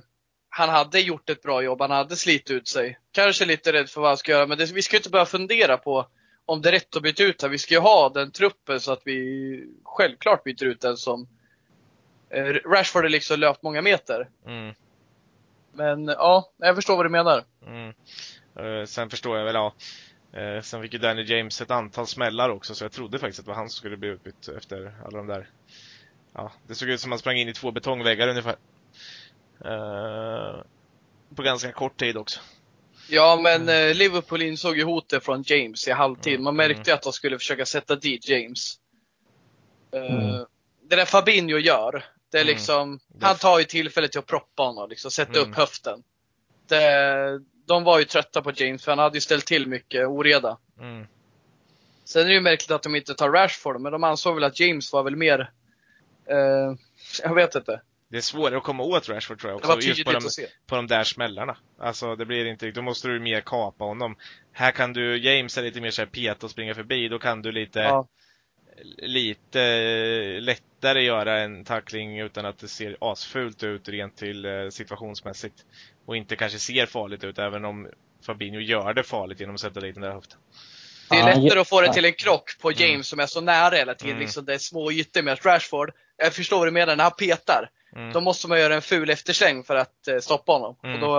han hade gjort ett bra jobb, han hade slitit ut sig. Kanske lite rädd för vad han ska göra, men det, vi ska inte börja fundera på om det är rätt att byta ut här. Vi ska ju ha den truppen så att vi självklart byter ut den som eh, Rashford har liksom löpt många meter. Mm. Men ja, jag förstår vad du menar. Mm. Uh, sen förstår jag väl, ja. Uh, sen fick ju Danny James ett antal smällar också, så jag trodde faktiskt att det var han som skulle bli utbytt efter alla de där. Ja, det såg ut som att han sprang in i två betongväggar ungefär. Uh, på ganska kort tid också. Ja, men mm. Liverpool insåg ju hotet från James i halvtid. Man märkte mm. att de skulle försöka sätta dit James. Mm. Det där Fabinho gör, det är mm. liksom, han tar ju tillfället till att proppa honom, liksom, sätta upp mm. höften. Det, de var ju trötta på James, för han hade ju ställt till mycket oreda. Mm. Sen är det ju märkligt att de inte tar Rashford, men de ansåg väl att James var väl mer, eh, jag vet inte. Det är svårare att komma åt Rashford tror jag också, just på de, på de där smällarna. Alltså det blir inte, då måste du mer kapa honom. Här kan du, James är lite mer såhär peta och springa förbi, då kan du lite ja. lite lättare göra en tackling utan att det ser asfult ut rent till eh, situationsmässigt. Och inte kanske ser farligt ut, även om Fabinho gör det farligt genom att sätta dit den där höften. Det är lättare att få det till en krock på mm. James mm. som är så nära hela tiden. Mm. Liksom det är små ytor med Rashford. Jag förstår vad du menar, när han petar. Mm. Då måste man göra en ful eftersläng för att eh, stoppa honom. Mm. Och då,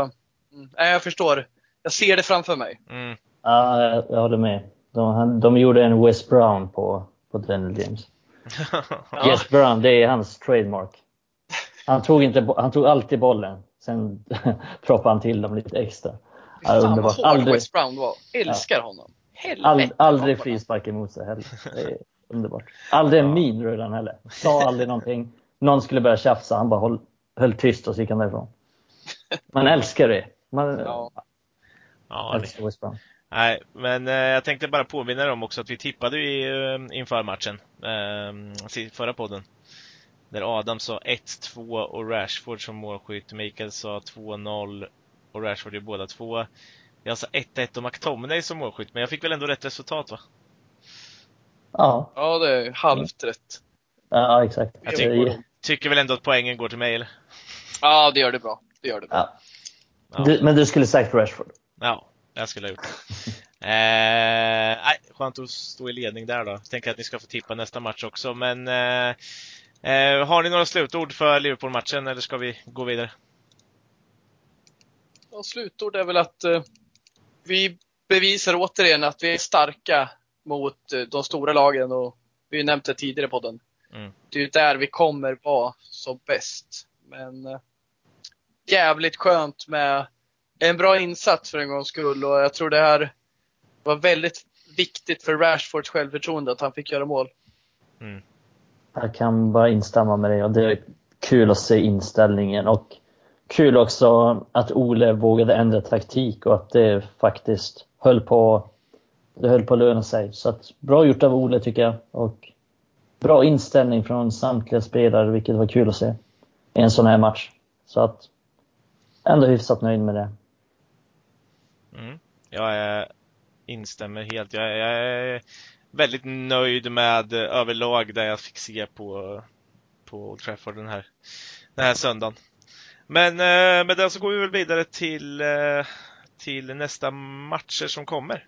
mm, jag förstår. Jag ser det framför mig. Mm. Ja, jag, jag håller med. De, de gjorde en West Brown på, på Daniel James. *laughs* ja. West Brown, det är hans trademark. Han tog, inte, han tog alltid bollen. Sen *laughs* proppade han till dem lite extra. Ja, Fan vad hård aldrig, West Brown var. Älskar ja. honom. All, aldrig frispark emot sig heller. Det är underbart. Aldrig en min röd heller. Sa aldrig någonting någon skulle börja tjafsa, han bara höll, höll tyst och så gick han därifrån. Man älskar det. Man, ja. Ja, älskar West Brom. Nej, men eh, jag tänkte bara påminna om också att vi tippade ju eh, inför matchen, eh, förra podden. Där Adam sa 1-2 och Rashford som målskytt. Mikael sa 2-0 och Rashford är båda två. Jag sa 1-1 och McTominay som målskytt, men jag fick väl ändå rätt resultat va? Ja. Ja, det är halvt rätt. Ja, exakt. Jag tycker, tycker väl ändå att poängen går till mig, eller? Ja, det gör det bra. Det gör det bra. Ja. Ja. Du, men du skulle sagt Rashford? Ja, jag skulle ha gjort det. eh, nej, skönt att stå i ledning där då. Tänker att ni ska få tippa nästa match också, men eh, eh, har ni några slutord för Liverpool-matchen eller ska vi gå vidare? Ja, slutord är väl att eh, vi bevisar återigen att vi är starka mot eh, de stora lagen och vi nämnt det tidigare på den. Mm. Det är ju där vi kommer vara som bäst. Men äh, jävligt skönt med en bra insats för en gångs skull och jag tror det här var väldigt viktigt för Rashfords självförtroende att han fick göra mål. Mm. Jag kan bara instämma med dig och det är kul att se inställningen och kul också att Ole vågade ändra taktik och att det faktiskt höll på, det höll på att löna sig. Så att, bra gjort av Ole tycker jag. Och bra inställning från samtliga spelare, vilket var kul att se i en sån här match. Så att ändå hyfsat nöjd med det. Mm. Jag är, instämmer helt. Jag, jag, är väldigt nöjd med eh, överlag det jag fick se på, på Old Trafford den här, den här söndagen. Men eh, med det så går vi väl vidare till, eh, till nästa matcher som kommer.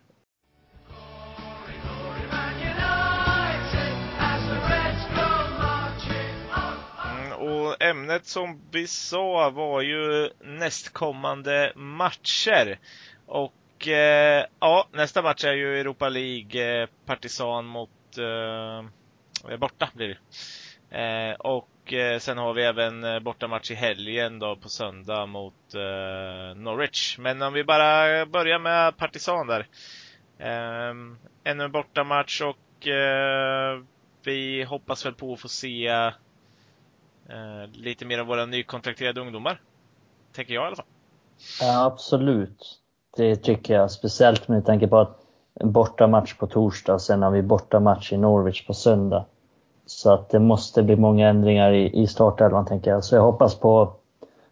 Ämnet som vi sa var ju nästkommande matcher. Och eh, ja, nästa match är ju Europa League, eh, Partisan mot eh, eh, borta blir det. Eh, och eh, sen har vi även eh, bortamatch i helgen då på söndag mot eh, Norwich. Men om vi bara börjar med Partisan där. Eh, ännu en bortamatch och eh, vi hoppas väl på att få se eh, Eh, lite mer av våra nykontrakterade ungdomar. Tänker jag i alla fall. Ja, absolut. Det tycker jag. Speciellt med tanke på att bortamatch på torsdag, sen har vi bortamatch i Norwich på söndag. Så att det måste bli många ändringar i, i startelvan tänker jag. Så jag hoppas på,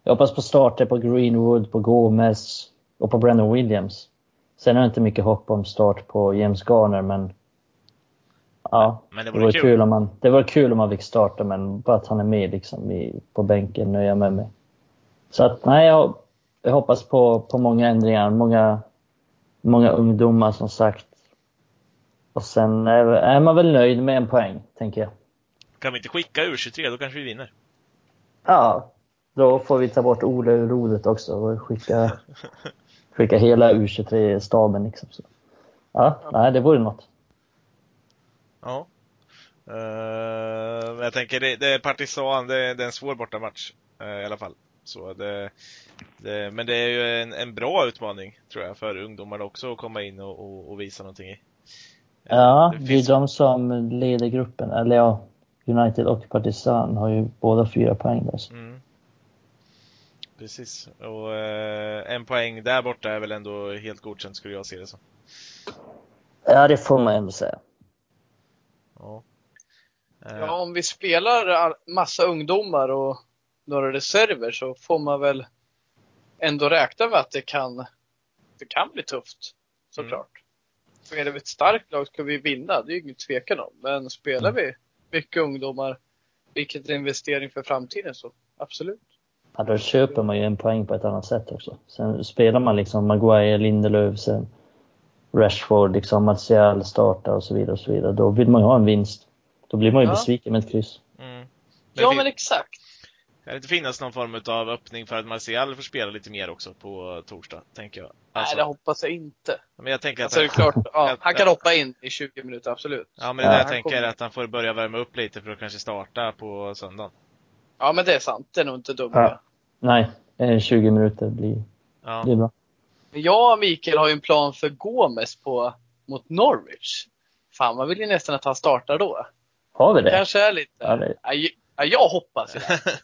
jag hoppas på starter på Greenwood, på Gomez och på Brandon Williams. Sen har jag inte mycket hopp om start på James Garner men Ja, men det, vore det var kul. kul. om man, det var kul om man fick starta men bara att han är med liksom i, på bänken nöjer jag mig med. Så att nej, jag, jag hoppas på, på många ändringar, många, många ungdomar som sagt. Och sen är, är man väl nöjd med en poäng, tänker jag. Kan vi inte skicka U23, då kanske vi vinner. Ja, då får vi ta bort Ole ur rodet också och skicka, *laughs* skicka hela U23-staben. Liksom. Så. Ja, nej, det vore något. Ja. Uh, jag tänker, det, det är Partisan, det, det, är en svår bortamatch uh, i alla fall. Så det, det, men det är ju en, en, bra utmaning, tror jag, för ungdomarna också att komma in och, och, och visa någonting i. Ja, det, det är de som leder gruppen, eller ja, United och Partizan har ju båda fyra poäng där. Mm. Precis, och eh, en poäng där borta är väl ändå helt godkänt skulle jag se det som. Ja, det får man ändå säga. Ja. Eh. ja, om vi spelar massa ungdomar och några reserver så får man väl ändå räkna med att det kan, det kan bli tufft. Såklart. Mm. Spelar vi ett starkt lag ska vi vinna, det är ju ingen tvekan om. Men spelar mm. vi mycket ungdomar, vilket är en investering för framtiden så absolut. Ja, då köper man ju en poäng på ett annat sätt också. Sen spelar man liksom Maguire, Lindelöf, sen Rashford, liksom Martial startar och så vidare och så vidare. Då vill man ju ha en vinst. Då blir man ju ja. besviken med ett kryss. Mm. ja, men exakt. Kan det inte finnas någon form av öppning för att Martial får spela lite mer också på torsdag, tänker jag? Alltså, Nej, det hoppas jag inte. Men jag tänker att alltså, han, klart, ja, *laughs* han kan hoppa in i 20 minuter, absolut. Ja, men det ja, jag tänker kommer... att han får börja värma upp lite för att kanske starta på söndagen. Ja, men det är sant. Det är nog inte dumt. Ja. Nej, 20 blir, blir ja. bra. Jag och Mikael har ju en plan för Gomes på, mot Norwich. Fan, man vill ju nästan att han startar då. Har vi det? Kanske är lite... Ja, det... Ja, jag hoppas ju.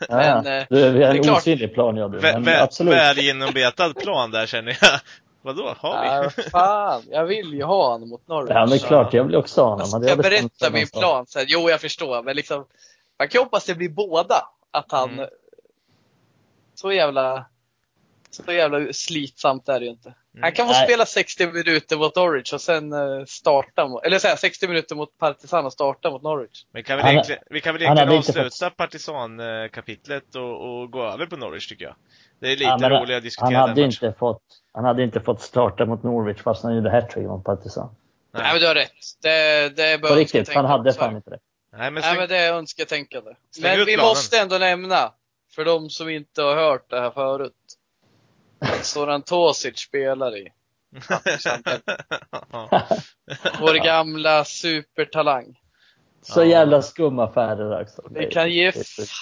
Men, ja, du, vi har en osynlig plan jag du. Men vä absolut. Väl genombetad plan där känner jag. *laughs* Vadå, har vi? Ja, fan, jag vill ju ha honom mot Norwich. Ja, men klart, jag vill också ha honom. Jag ska berätta min plan sen. Jo, jag förstår, men liksom, man kan hoppas det blir båda. Att han, mm. så jävla, så jävla slitsamt är det ju inte. Mm. Han kan få Nej. spela 60 minuter mot Norwich och sen eh, starta, eller säga 60 minuter mot Partisan och starta mot Norwich. Men kan vi, han, egentligen, vi kan väl egentligen avsluta Partisan-kapitlet och, och, gå över på Norwich tycker jag. Det är lite ja, roligare att diskutera han hade, inte fått, han hade inte fått starta mot Norwich fast han gjorde hattrick mot Partisan. Nej. Nej men du har rätt. Det, det är bara På riktigt, han hade fan inte det. Nej men, Nej, men det är önsketänkande. Men vi planen. måste ändå nämna, för de som inte har hört det här förut. Soran Tosic spelar i. *laughs* Vår gamla supertalang. Så jävla skum affärer också. Vi kan ge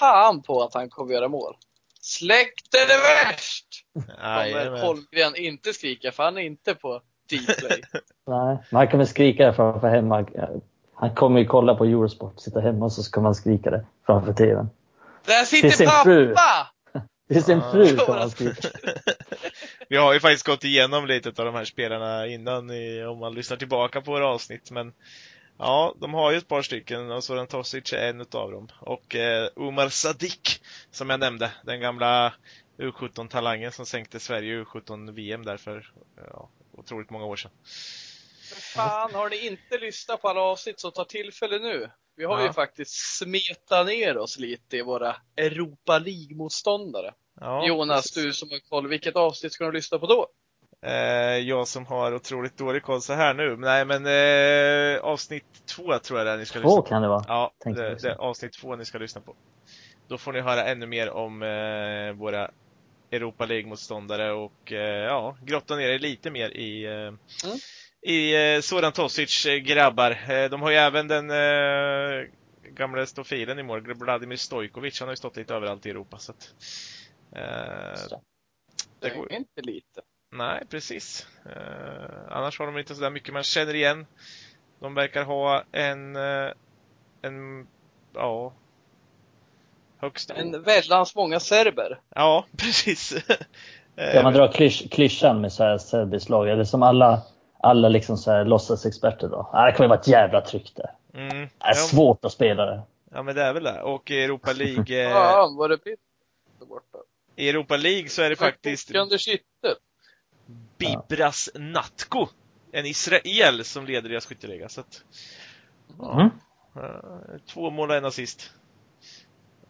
fan på att han kommer göra mål. Släkten är värst! Kommer Holmgren inte skrika, för han är inte på Dplay. *laughs* Nej, men han kommer skrika det framför hemma. Han kommer ju kolla på Eurosport, sitta hemma och så kommer han skrika det framför TVn. Där sitter pappa! Fru. Det är sin fru kommer han skrika. *laughs* vi har ju faktiskt gått igenom lite av de här spelarna innan i, om man lyssnar tillbaka på våra avsnitt, men Ja, de har ju ett par stycken och Soran Tosic är en utav dem. Och eh, Umar Sadik, som jag nämnde, den gamla U17-talangen som sänkte Sverige U17-VM där för ja, otroligt många år sedan. Men fan, har ni inte lyssnat på alla avsnitt så ta tillfälle nu. Vi har ja. ju faktiskt smetat ner oss lite i våra Europa League-motståndare. Ja, Jonas, precis. du som har koll, vilket avsnitt ska du lyssna på då? Eh, jag som har otroligt dålig koll så här nu. Nej men eh, avsnitt två tror jag det är ni ska två lyssna på. kan det vara. Ja, det, det, avsnitt två ni ska lyssna på. Då får ni höra ännu mer om eh, våra Europa League-motståndare och eh, ja, grotta ner er lite mer i, eh, mm. I eh, Soran Tosic eh, grabbar. Eh, de har ju även den eh, gamla stofilen i mål, Vladimir Stojkovic. Han har ju stått lite överallt i Europa. Så att, eh, det går inte lite. Nej, precis. Eh, annars har de inte sådär mycket man känner igen. De verkar ha en, eh, en, ja, högst... En väldans många serber. Ja, *laughs* precis. Kan man dra klysch, klyschan med så här serbiskt lag? Eller som alla, alla liksom så här låtsasexperter då? Ah, det kommer vara ett jävla tryck där. Mm. Det är ja, svårt att spela det. Ja, men det är väl det. Och Europa League... *laughs* ja, var det borta? I Europa League så är det faktiskt... Under kittet. Bibras Natko. En Israel som leder deras skytteliga. Så att, mm. ja, två mål och en assist.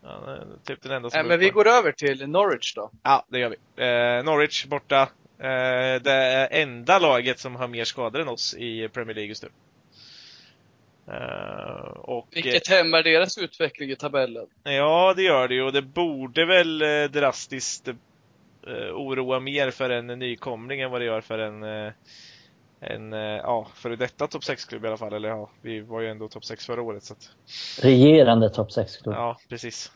Ja, typ den enda som äh, men vi går över till Norwich då. Ja, det gör vi. Eh, Norwich borta. Eh, det är enda laget som har mer skador än oss i Premier League just nu. Uh, och, Vilket hämmar deras utveckling i tabellen. Ja, det gör det ju och det borde väl eh, drastiskt eh, oroa mer för en nykomling än vad det gör för en, eh, en eh, ja, före detta topp 6-klubb i alla fall. Eller ja, vi var ju ändå topp 6 förra året. Så att... Regerande topp 6-klubb. Ja, precis.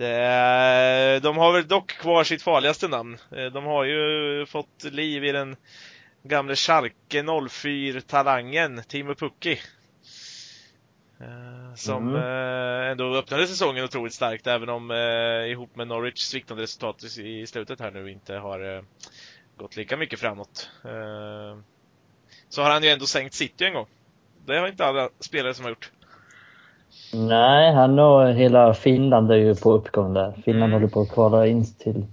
Eh, det, de har väl dock kvar sitt farligaste namn. Eh, de har ju fått liv i den gamle Schalke 04-talangen Timo Pukki. Eh, som mm. Eh, ändå öppnade säsongen otroligt starkt även om eh, ihop med Norwich sviktande resultat i slutet här nu inte har gått lika mycket framåt. Så har han ju ändå sänkt City en gång. Det har inte alla spelare som har gjort. Nej, han och hela Finland är ju på uppgång där. Finland mm. håller på att kvala in till,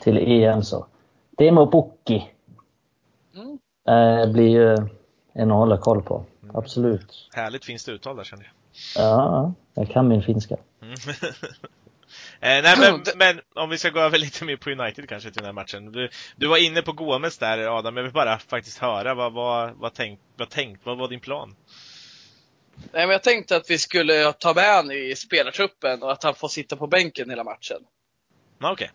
till EM så. Demo Pukki mm. eh, blir ju en att hålla koll på. Mm. Absolut. Härligt finskt uttal där känner jag. Ja, jag kan min finska. Mm. *laughs* eh, nej, men, *clears throat* men, om vi ska gå över lite mer på United kanske till den här matchen. Du, du var inne på Gomes där Adam, jag vill bara faktiskt höra vad, vad, vad, tänkt, vad, tänkt, vad var din plan? Nej, men jag tänkte att vi skulle ta med honom i spelartruppen och att han får sitta på bänken hela matchen. Okej. Okay.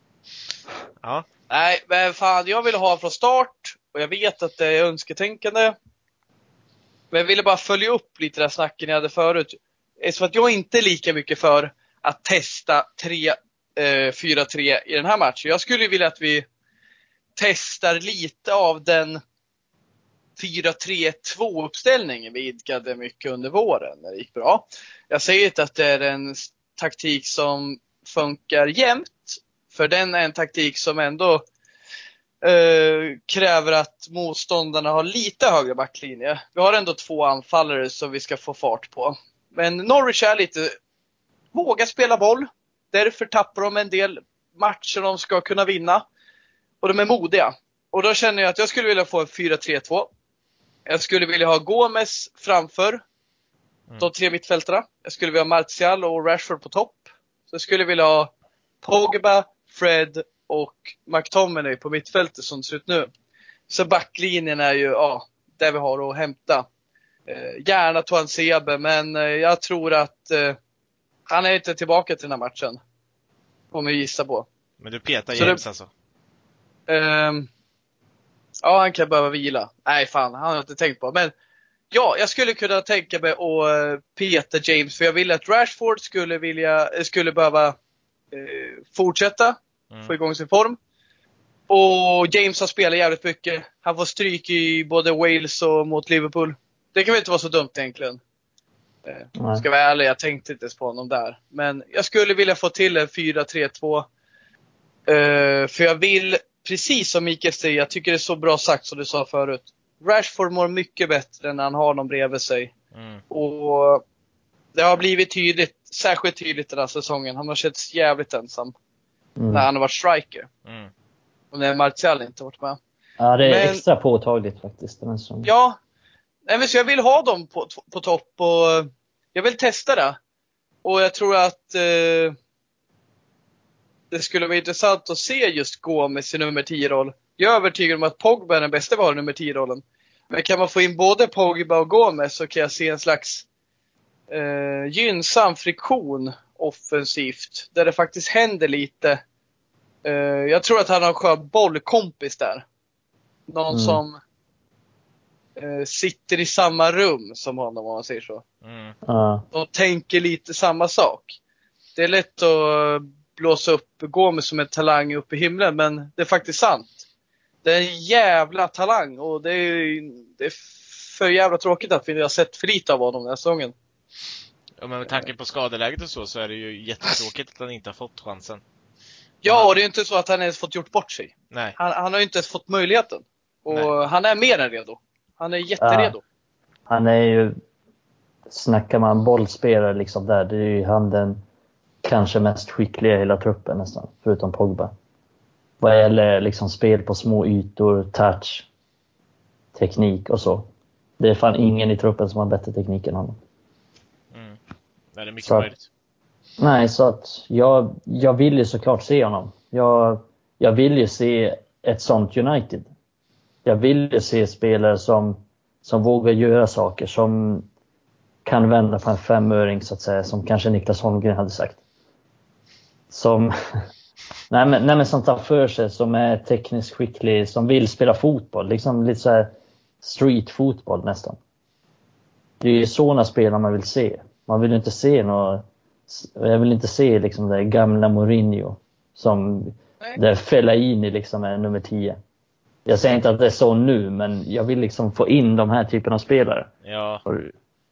Ja. Nej, men fan, jag vill ha från start och jag vet att det är önsketänkande. Men jag ville bara följa upp lite det snacken jag hade förut. Eftersom att jag inte är lika mycket för att testa 4-3 eh, i den här matchen. Jag skulle vilja att vi testar lite av den 4-3-2 uppställningen vi idkade mycket under våren när det gick bra. Jag säger inte att det är en taktik som funkar jämt. För den är en taktik som ändå eh, kräver att motståndarna har lite högre backlinje. Vi har ändå två anfallare som vi ska få fart på. Men Norwich är lite, våga spela boll. Därför tappar de en del matcher de ska kunna vinna. Och de är modiga. Och då känner jag att jag skulle vilja få en 4-3-2. Jag skulle vilja ha Gomes framför mm. de tre mittfältarna. Jag skulle vilja ha Martial och Rashford på topp. Så jag skulle vilja ha Pogba, Fred och McTominay på mittfältet som det ser ut nu. Så backlinjen är ju, ja, där vi har att hämta. Eh, gärna Toan Sebe, men eh, jag tror att eh, han är inte tillbaka till den här matchen. Får vi gissa på. Men du petar James det, alltså? Eh, ja, han kan behöva vila. Nej, fan, han har jag inte tänkt på. Men ja, jag skulle kunna tänka mig att eh, peta James, för jag vill att Rashford skulle vilja, eh, skulle behöva eh, fortsätta mm. få igång sin form. Och James har spelat jävligt mycket. Han får stryk i både Wales och mot Liverpool. Det kan väl inte vara så dumt egentligen. Eh, ska vara ärlig, jag tänkte inte ens på honom där. Men jag skulle vilja få till en 4-3-2. Eh, för jag vill precis som Mikael säger, jag tycker det är så bra sagt som du sa förut. Rashford mår mycket bättre när han har någon bredvid sig. Mm. Och det har blivit tydligt, särskilt tydligt den här säsongen. Han har känts jävligt ensam. Mm. När han har varit striker. Mm. Och när Martial inte varit med. Ja, det är men, extra påtagligt faktiskt. Den säsongen. Ja. Nej, men så jag vill ha dem på, på topp och jag vill testa det. Och jag tror att eh, det skulle vara intressant att se just Gomes i nummer 10-roll. Jag är övertygad om att Pogba är den bästa vi har i nummer 10-rollen. Men kan man få in både Pogba och Gomes så kan jag se en slags eh, gynnsam friktion offensivt. Där det faktiskt händer lite. Eh, jag tror att han har en skön bollkompis där. Någon mm. som eh, sitter i samma rum som honom om man säger så. Mm. De tänker lite samma sak. Det är lätt att blåsa upp Gomes som en talang upp i himlen men det är faktiskt sant. Det är en jävla talang och det är, det är för jävla tråkigt att vi har sett för lite av honom den här säsongen. Ja, men med tanke på skadeläget och så, så är det ju jättetråkigt att han inte har fått chansen. Ja, och det är inte så att han ens fått gjort bort sig. Nej. Han, han har ju inte ens fått möjligheten. Och Nej. han är mer än redo. Han är jätteredo. Ja. Han är ju, snackar man bollspelare liksom där, det är ju han den kanske mest skickliga i hela truppen nästan, förutom Pogba. Vad gäller liksom spel på små ytor, touch, teknik och så. Det är fan ingen i truppen som har bättre teknik än honom. Mm. det är mycket så möjligt. nej, så att jag, jag vill ju såklart se honom. Jag, jag vill ju se ett sånt United. Jag vill ju se spelare som, som vågar göra saker, som kan vända på en femöring så att säga, som kanske Niklas Holmgren hade sagt. Som, *laughs* nej men, nej men som tar för sig, som är tekniskt skicklig, som vill spela fotboll. Liksom lite så här street-fotboll nästan. Det är ju sådana spelare man vill se. Man vill inte se något, jag vill inte se liksom det gamla Mourinho som Nej. där Fellaini liksom är nummer 10. Jag säger inte att det är så nu, men jag vill liksom få in de här typen av spelare. Ja.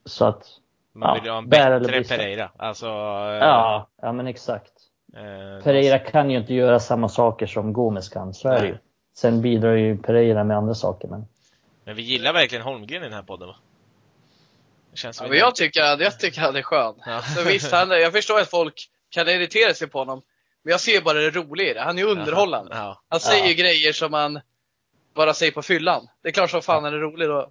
Så att, man vill ja, ha en bättre Pereira. Alltså, ja, ja men exakt. Eh, Pereira kan ju inte göra samma saker som Gomes kan, så är det ju. Sen bidrar ju Pereira med andra saker. Men, men vi gillar verkligen Holmgren i den här podden va? Det känns ja, men jag, tycker, jag tycker han är skön. Ja. Så visst, han, jag förstår att folk kan irritera sig på honom. Men jag ser bara det roliga i det. Han är underhållande. Ja. Han säger ja. grejer som man bara säger på fyllan. Det är klart som fan han är rolig då.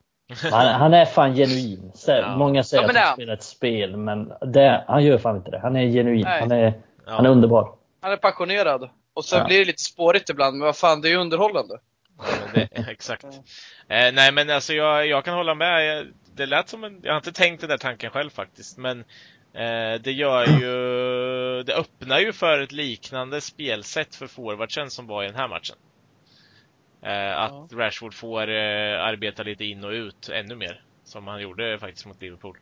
Han, han är fan genuin. Många säger att han spelar ett spel, men det, han gör fan inte det. Han är genuin. Han är, Ja. Han är underbar. Han är passionerad. Och sen ja. blir det lite spårigt ibland, men vad fan, det är ju underhållande. Ja, det, *laughs* exakt. Eh, nej men alltså jag, jag kan hålla med. Det lät som en, jag har inte tänkt den där tanken själv faktiskt, men eh, det gör ju, det öppnar ju för ett liknande spelsätt för forwardsen som var i den här matchen. Eh, att ja. Rashford får eh, arbeta lite in och ut ännu mer, som han gjorde faktiskt mot Liverpool.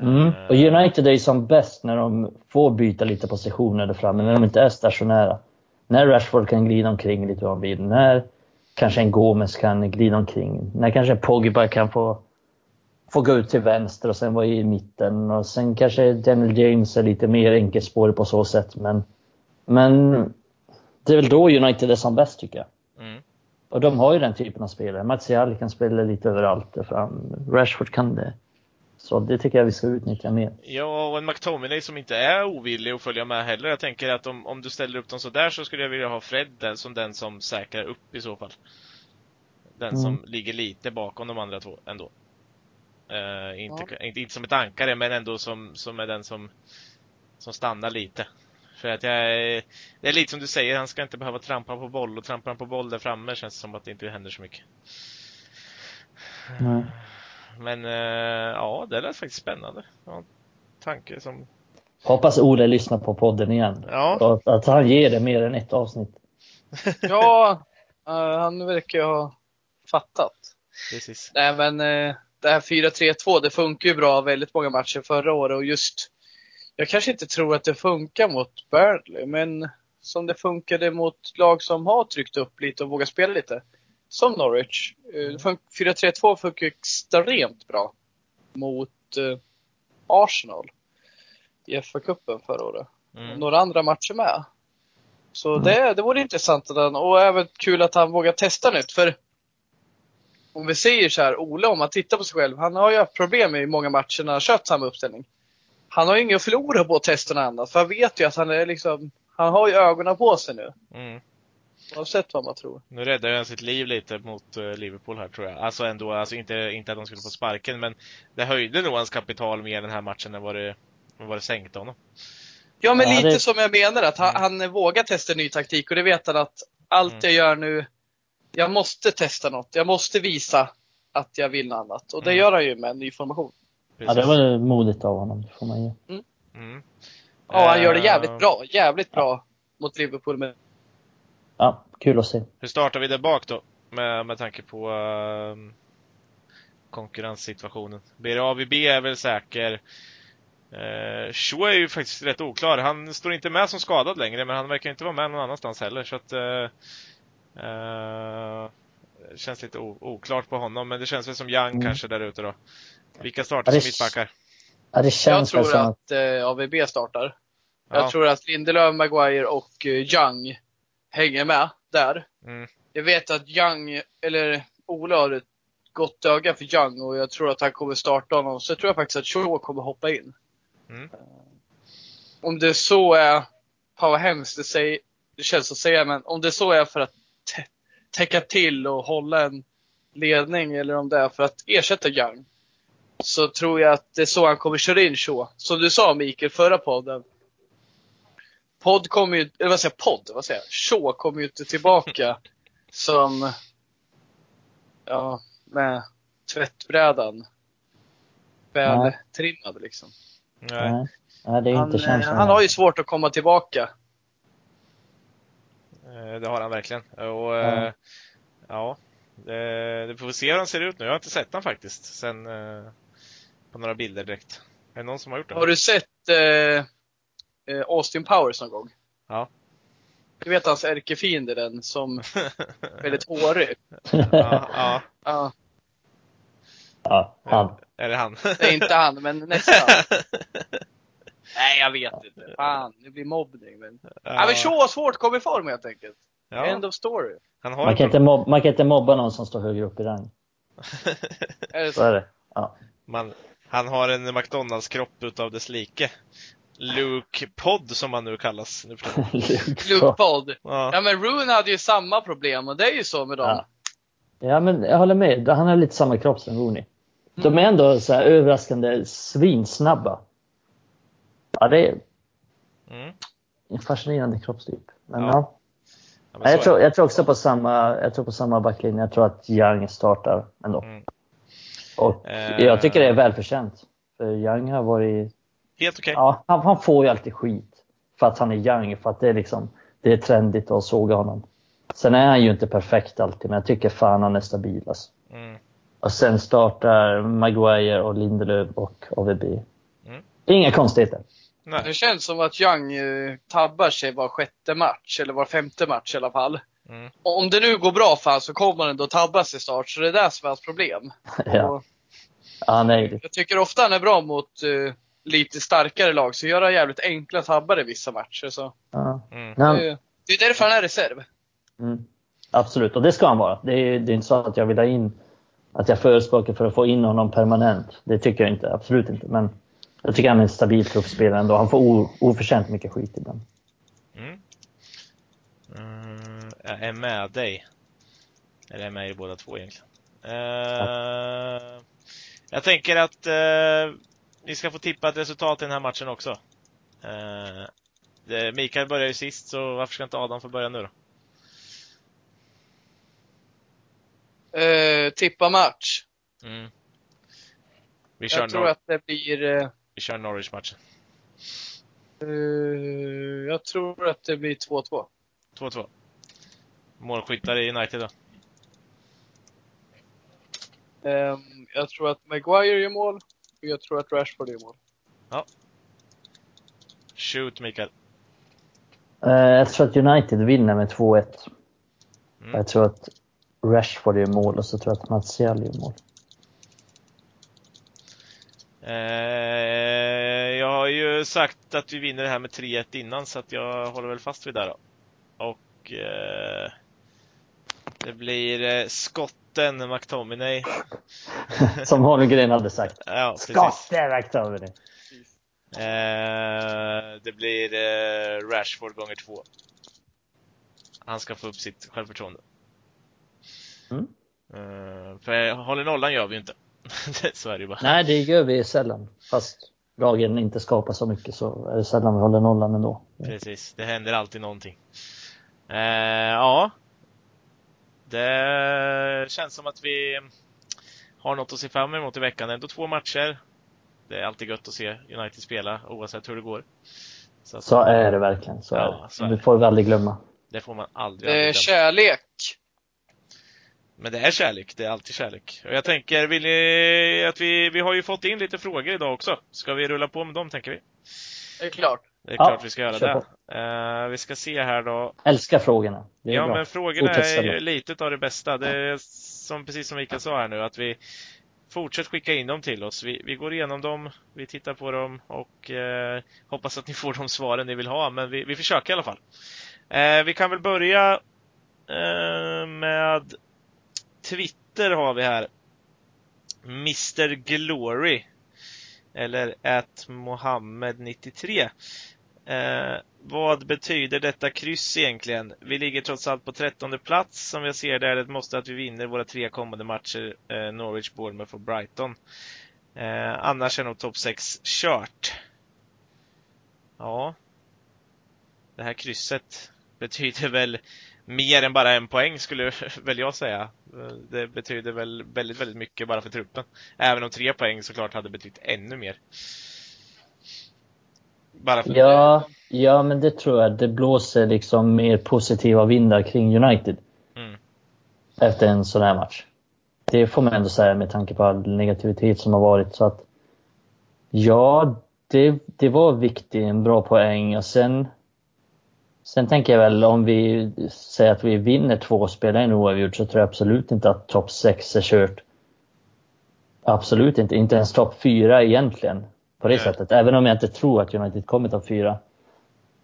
Mm. Och United är som bäst när de får byta lite positioner där framme, när de inte är stationära. När Rashford kan glida omkring lite vad han vill, när kanske en Gomes kan glida omkring, när kanske en Pogba kan få, få gå ut till vänster och sen vara i mitten och sen kanske Daniel James är lite mer enkelspårig på så sätt. Men, men det är väl då United är som bäst tycker jag. Mm. Och de har ju den typen av spelare. Martial kan spela lite överallt där fram. Rashford kan det. Så det tycker jag vi ska utnyttja mer. Ja, och en McTominay som inte är ovillig att följa med heller. Jag tänker att om, om du ställer upp dem sådär så skulle jag vilja ha Fred den, som den som säkrar upp i så fall. Den mm. som ligger lite bakom de andra två ändå. Uh, inte, ja. inte, inte som ett ankare, men ändå som, som är den som, som stannar lite. För att jag är, det är lite som du säger, han ska inte behöva trampa på boll och trampar han på boll där framme känns det som att det inte händer så mycket. Mm. Men eh, ja, det lät faktiskt spännande. Ja, tanke som... Hoppas Ole lyssnar på podden igen. Ja. Att han ger det mer än ett avsnitt. *laughs* ja, uh, han verkar ju ha fattat. Precis. Nej men uh, det här 4-3-2, det funkar ju bra väldigt många matcher förra året och just jag kanske inte tror att det funkar mot Burnley, men som det funkade mot lag som har tryckt upp lite och vågat spela lite som Norwich. 4-3-2 eh, funkar extremt bra mot eh, Arsenal i FA-cupen förra året. Mm. Några andra matcher med. Så mm. det, det vore intressant att han, och även kul att han vågar testa nytt. För om vi säger så här, Ole, om man tittar på sig själv, han har ju haft problem i många matcher när han kört samma uppställning. Han har ju inget att förlora på att testa något annat, för han vet ju att han är liksom, han har ju ögonen på sig nu. Mm. Oavsett vad man tror. Nu räddar han sitt liv lite mot uh, Liverpool här tror jag. Alltså ändå, alltså inte, inte att de skulle få sparken, men det höjde nog hans kapital mer den här matchen än vad det, vad det sänkte honom. Ja, men ja, lite det... som jag menar, att han, mm. han vågar testa ny taktik och det vet han att allt mm. jag gör nu, jag måste testa något. Jag måste visa att jag vill något annat. Och det mm. gör han ju med en ny formation. Ja, det var modigt av honom, det får man ge. Mm. Mm. Ja, han gör det jävligt eh, bra. Jävligt bra ja. mot Liverpool. Med... Ja, kul att se. Hur startar vi där bak då? Med, med tanke på uh, konkurrenssituationen. BRAVB är väl säker. Uh, Shaw är ju faktiskt rätt oklar. Han står inte med som skadad längre, men han verkar inte vara med någon annanstans heller. Så att, uh, uh, känns lite oklart på honom, men det känns väl som Young mm. kanske där ute då. Vilka startar som mittbackar? Ja, det känns jag tror att eh, AVB startar. Ja. Jag tror att Lindelöf, Maguire och Young hänger med där. Mm. Jag vet att Young, eller Ola har ett gott öga för Young och jag tror att han kommer starta honom. Så jag tror jag faktiskt att Shaw kommer hoppa in. Mm. Eh, om det så är, fan vad hemskt det, säger, det känns att säga, men om det så är för att täcka till och hålla en ledning eller om det är för att ersätta Young. Så tror jag att det är så han kommer köra in Shaw. Som du sa Mikael, förra podden. Podd kommer ju, eller vad säger jag, podd, vad säger jag? Shaw kommer ju inte tillbaka *laughs* som, ja, med tvättbrädan väl trimmad liksom. Nej. Nej, det är han, inte han har ju svårt att komma tillbaka. Eh, det har han verkligen. Och, ja. Eh, ja det, det får vi se hur han ser ut nu. Jag har inte sett honom faktiskt sen eh, på några bilder direkt. Är det någon som har gjort det? Har du sett eh, Austin Powers någon gång? Ja. Du vet hans ärkefiende den som är *laughs* väldigt hårig? ja, ja. ja. Ja, han. Är det han? Det är inte han, men nästan. *laughs* Nej, jag vet inte. Fan, det blir mobbning. Men... Ja. Ja, men så svårt kom i form helt enkelt. Ja. End of story. man, kan inte mobba, man kan inte mobba någon som står högre upp i rang. *laughs* är det så? så är det. Ja. Man, han har en McDonalds-kropp utav dess like. Luke Pod som han nu kallas. Nu *laughs* Luke Pod. Ja. ja. men Rune hade ju samma problem och det är ju så med dem. Ja, ja men jag håller med. Han har lite samma kropp som Rooney. De är ändå så här överraskande svinsnabba. Ja, det är mm. en fascinerande kroppstyp. Men ja. ja. ja jag, tror, jag tror också på samma, jag tror på samma backlinje. Jag tror att Young startar ändå. Mm. Och eh. jag tycker det är välförtjänt. För Young har varit... Helt okej. Okay. Ja, han, han, får ju alltid skit. För att han är Young, för att det är liksom, det är trendigt att såga honom. Sen är han ju inte perfekt alltid, men jag tycker fan han är stabil alltså. mm. Och sen startar Maguire och Lindelöf och AVB. Mm. Inga konstigheter. Nej. Det känns som att Young eh, tabbar sig var sjätte match, eller var femte match i alla fall. Mm. Om det nu går bra för honom så kommer han ändå tabba sig snart, så det är det som är hans problem. *laughs* ja. Och ja, nej. Jag tycker ofta han är bra mot uh, lite starkare lag, så gör han jävligt enkla tabbar i vissa matcher. Så. Ja. Mm. Det, det, är därför han är reserv. Mm. Absolut, och det ska han vara. Det är, det är inte så att jag vill ha in, att jag förespråkar för att få in honom permanent. Det tycker jag inte, absolut inte. Men jag tycker han är en stabil truppspelare ändå. Han får oförtjänt mycket skit ibland. Mm. Mm, jag är med dig. Eller jag är med i båda två egentligen. Uh, ja. Jag tänker att uh, ni ska få tippa ett resultat i den här matchen också. Det, Mikael börjar ju sist, så varför ska inte Adam få börja nu då? Uh, tippa match. Mm. Vi kör jag tror att det blir vi kör Norwich-matchen. Uh, jag tror att det blir 2-2. 2-2. Målskyttar i United då? Um, jag tror att Maguire gör mål jag tror att Rashford gör mål. Ja. Shoot, Mikael. Uh, jag tror att United vinner med 2-1. Mm. Jag tror att Rashford gör mål och så tror jag att Martial gör mål. Eh, jag har ju sagt att vi vinner det här med 3-1 innan så att jag håller väl fast vid det då. och eh, det blir eh, skotten McTominay. *laughs* Som Holmgren hade sagt. Ja, Skotten McTominay. Eh, det blir eh, Rashford gånger två. Han ska få upp sitt självförtroende. Mm. Eh, för håller nollan gör vi ju inte. *laughs* så är det bara. Nej, det gör vi sällan. Fast lagen inte skapar så mycket så är det sällan vi håller nollan ändå. Precis, det händer alltid någonting. Eh, ja. Det känns som att vi har något att se fram emot i veckan. Ändå två matcher. Det är alltid gött att se United spela oavsett hur det går. Så, att, så är det verkligen. Så ja, är det. det får vi aldrig glömma. Det får man aldrig, aldrig glömma. Det är kärlek. Men det är kärlek, det är alltid kärlek. Och jag tänker, vill ni, att vi, vi har ju fått in lite frågor idag också. Ska vi rulla på med dem, tänker vi? Det är klart. Det är klart vi ska göra det. Uh, vi ska se här då. Älskar frågorna. ja, bra. men frågorna är ju lite av det bästa. Det är som, precis som Mikael sa här nu, att vi fortsätter skicka in dem till oss. Vi, vi går igenom dem, vi tittar på dem och uh, hoppas att ni får de svaren ni vill ha. Men vi, vi försöker i alla fall. Uh, vi kan väl börja med Twitter har vi här. Mr Glory. Eller at Mohammed93. Eh, vad betyder detta kryss egentligen? Vi ligger trots allt på trettonde plats. Som jag ser det är det ett måste att vi vinner våra tre kommande matcher. Eh, Norwich, Bournemouth och Brighton. Eh, annars är nog topp 6 kört. Ja. Det här krysset betyder väl mer än bara en poäng skulle *laughs* väl jag säga. Eh, det betyder väl väldigt, väldigt mycket bara för truppen. Även om tre poäng såklart hade betytt ännu mer. Bara för ja, ja, men det tror jag. Det blåser liksom mer positiva vindar kring United. Mm. Efter en sån här match. Det får man ändå säga med tanke på all negativitet som har varit. Så att Ja, det, det var viktigt. En bra poäng. Och sen Sen tänker jag väl om vi säger att vi vinner två spel en oavgjort så tror jag absolut inte att topp 6 är kört. Absolut inte. Inte ens topp 4 egentligen. På det Nej. sättet. Även om jag inte tror att United kommer topp 4.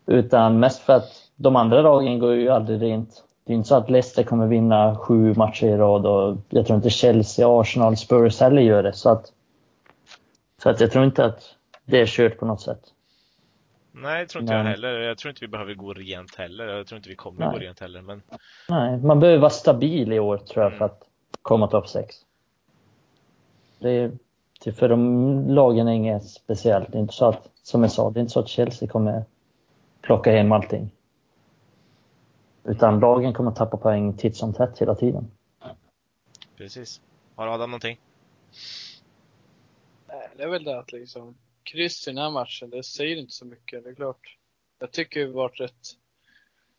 Utan mest för att de andra lagen går ju aldrig rent. Det är inte så att Leicester kommer vinna sju matcher i rad och jag tror inte Chelsea, Arsenal, Spurs heller gör det. Så att, så att jag tror inte att det är kört på något sätt. Nej, det tror inte men... jag heller. Jag tror inte vi behöver gå rent heller. Jag tror inte vi kommer Nej. gå rent heller. Men... Nej, man behöver vara stabil i år tror jag mm. för att komma topp 6. Det är, för de lagen är inget speciellt. Det är inte så att, som jag sa, det är inte så att Chelsea kommer plocka hem allting. Utan lagen kommer tappa poäng titt som tätt hela tiden. Precis. Har Adam någonting? Nej, det är väl det att liksom kryss i den här matchen, det säger inte så mycket. Det är klart. Jag tycker vi varit rätt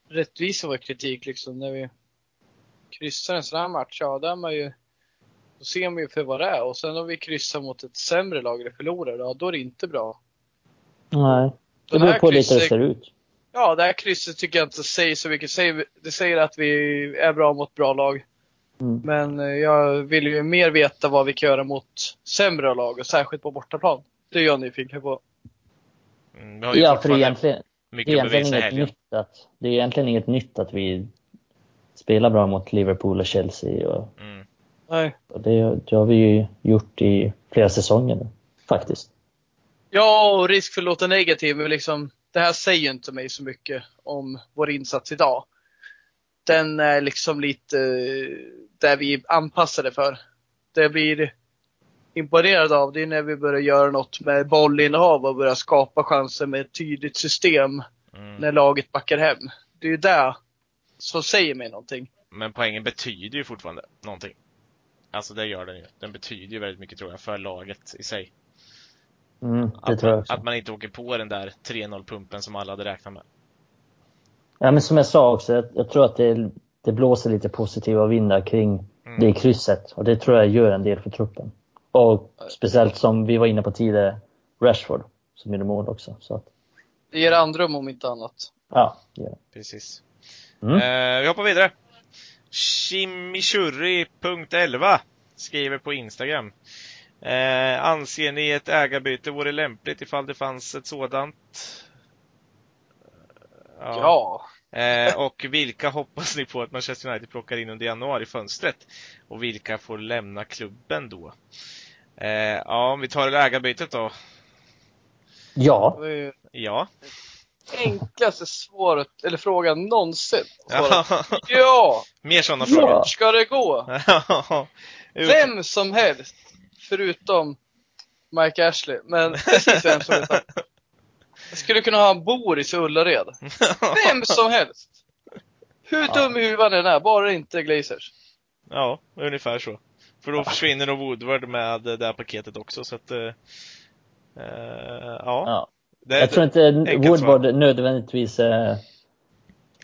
rättvisa vår kritik liksom. När vi kryssar en sån här match, ja då är man ju då ser man ju för vad det är. Och sen om vi kryssar mot ett sämre lag eller förlorar, ja då är det inte bra. Nej, det beror på lite hur det ser ut. Ja, det här krysset tycker jag inte säger så mycket. Det säger att vi är bra mot bra lag. Mm. Men eh, jag vill ju mer veta vad vi kan göra mot sämre lag och särskilt på bortaplan. Det är jag nyfiken på. Mm, ja, för egentligen, det är egentligen inget nytt att, det är egentligen inget nytt att vi spelar bra mot Liverpool och Chelsea. Och, mm. Nej. Och det, det, har vi ju gjort i flera säsonger nu, faktiskt. Ja, och risk för att låta negativ, men liksom, det här säger inte mig så mycket om vår insats idag. Den är liksom lite där vi anpassade för. Det blir imponerad av det är när vi börjar göra något med bollinnehav och börjar skapa chanser med ett tydligt system. Mm. När laget backar hem. Det är ju det som säger mig någonting. Men poängen betyder ju fortfarande någonting. Alltså det gör den ju. Den betyder ju väldigt mycket tror jag för laget i sig. Mm, att, man, att, man, inte åker på den där 3-0-pumpen som alla hade räknat med. Ja men som jag sa också, jag, jag tror att det, det, blåser lite positiva vindar kring mm. det krysset. Och det tror jag gör en del för truppen. Och speciellt som vi var inne på tidigare, Rashford som gjorde mål också. Så att... Det ger andrum om inte annat. Ja, yeah. precis. Mm. Eh, vi hoppar vidare. Chimichurri.11 skriver på Instagram. Eh, anser ni ett ägarbyte vore lämpligt ifall det fanns ett sådant? Ja. ja. Eh, och vilka hoppas ni på att Manchester United plockar in under januari-fönstret? Och vilka får lämna klubben då? Eh, ja, om vi tar ägarbytet då. Ja. Ja. Enklaste svaret, eller frågan någonsin. Svaret. *laughs* Ja! Mer sådana frågor. Hur ska det gå? *laughs* Vem som helst, förutom Mike Ashley, men precis vem som helst. Jag skulle kunna ha en Boris i Ullared. Vem som helst. Hur dum i huvudet än är, bara inte Glazers. Ja, ungefär så. För då försvinner nog Woodward med det här paketet också, så att... Uh, ja. ja. Det, jag tror inte Woodward svar. nödvändigtvis är,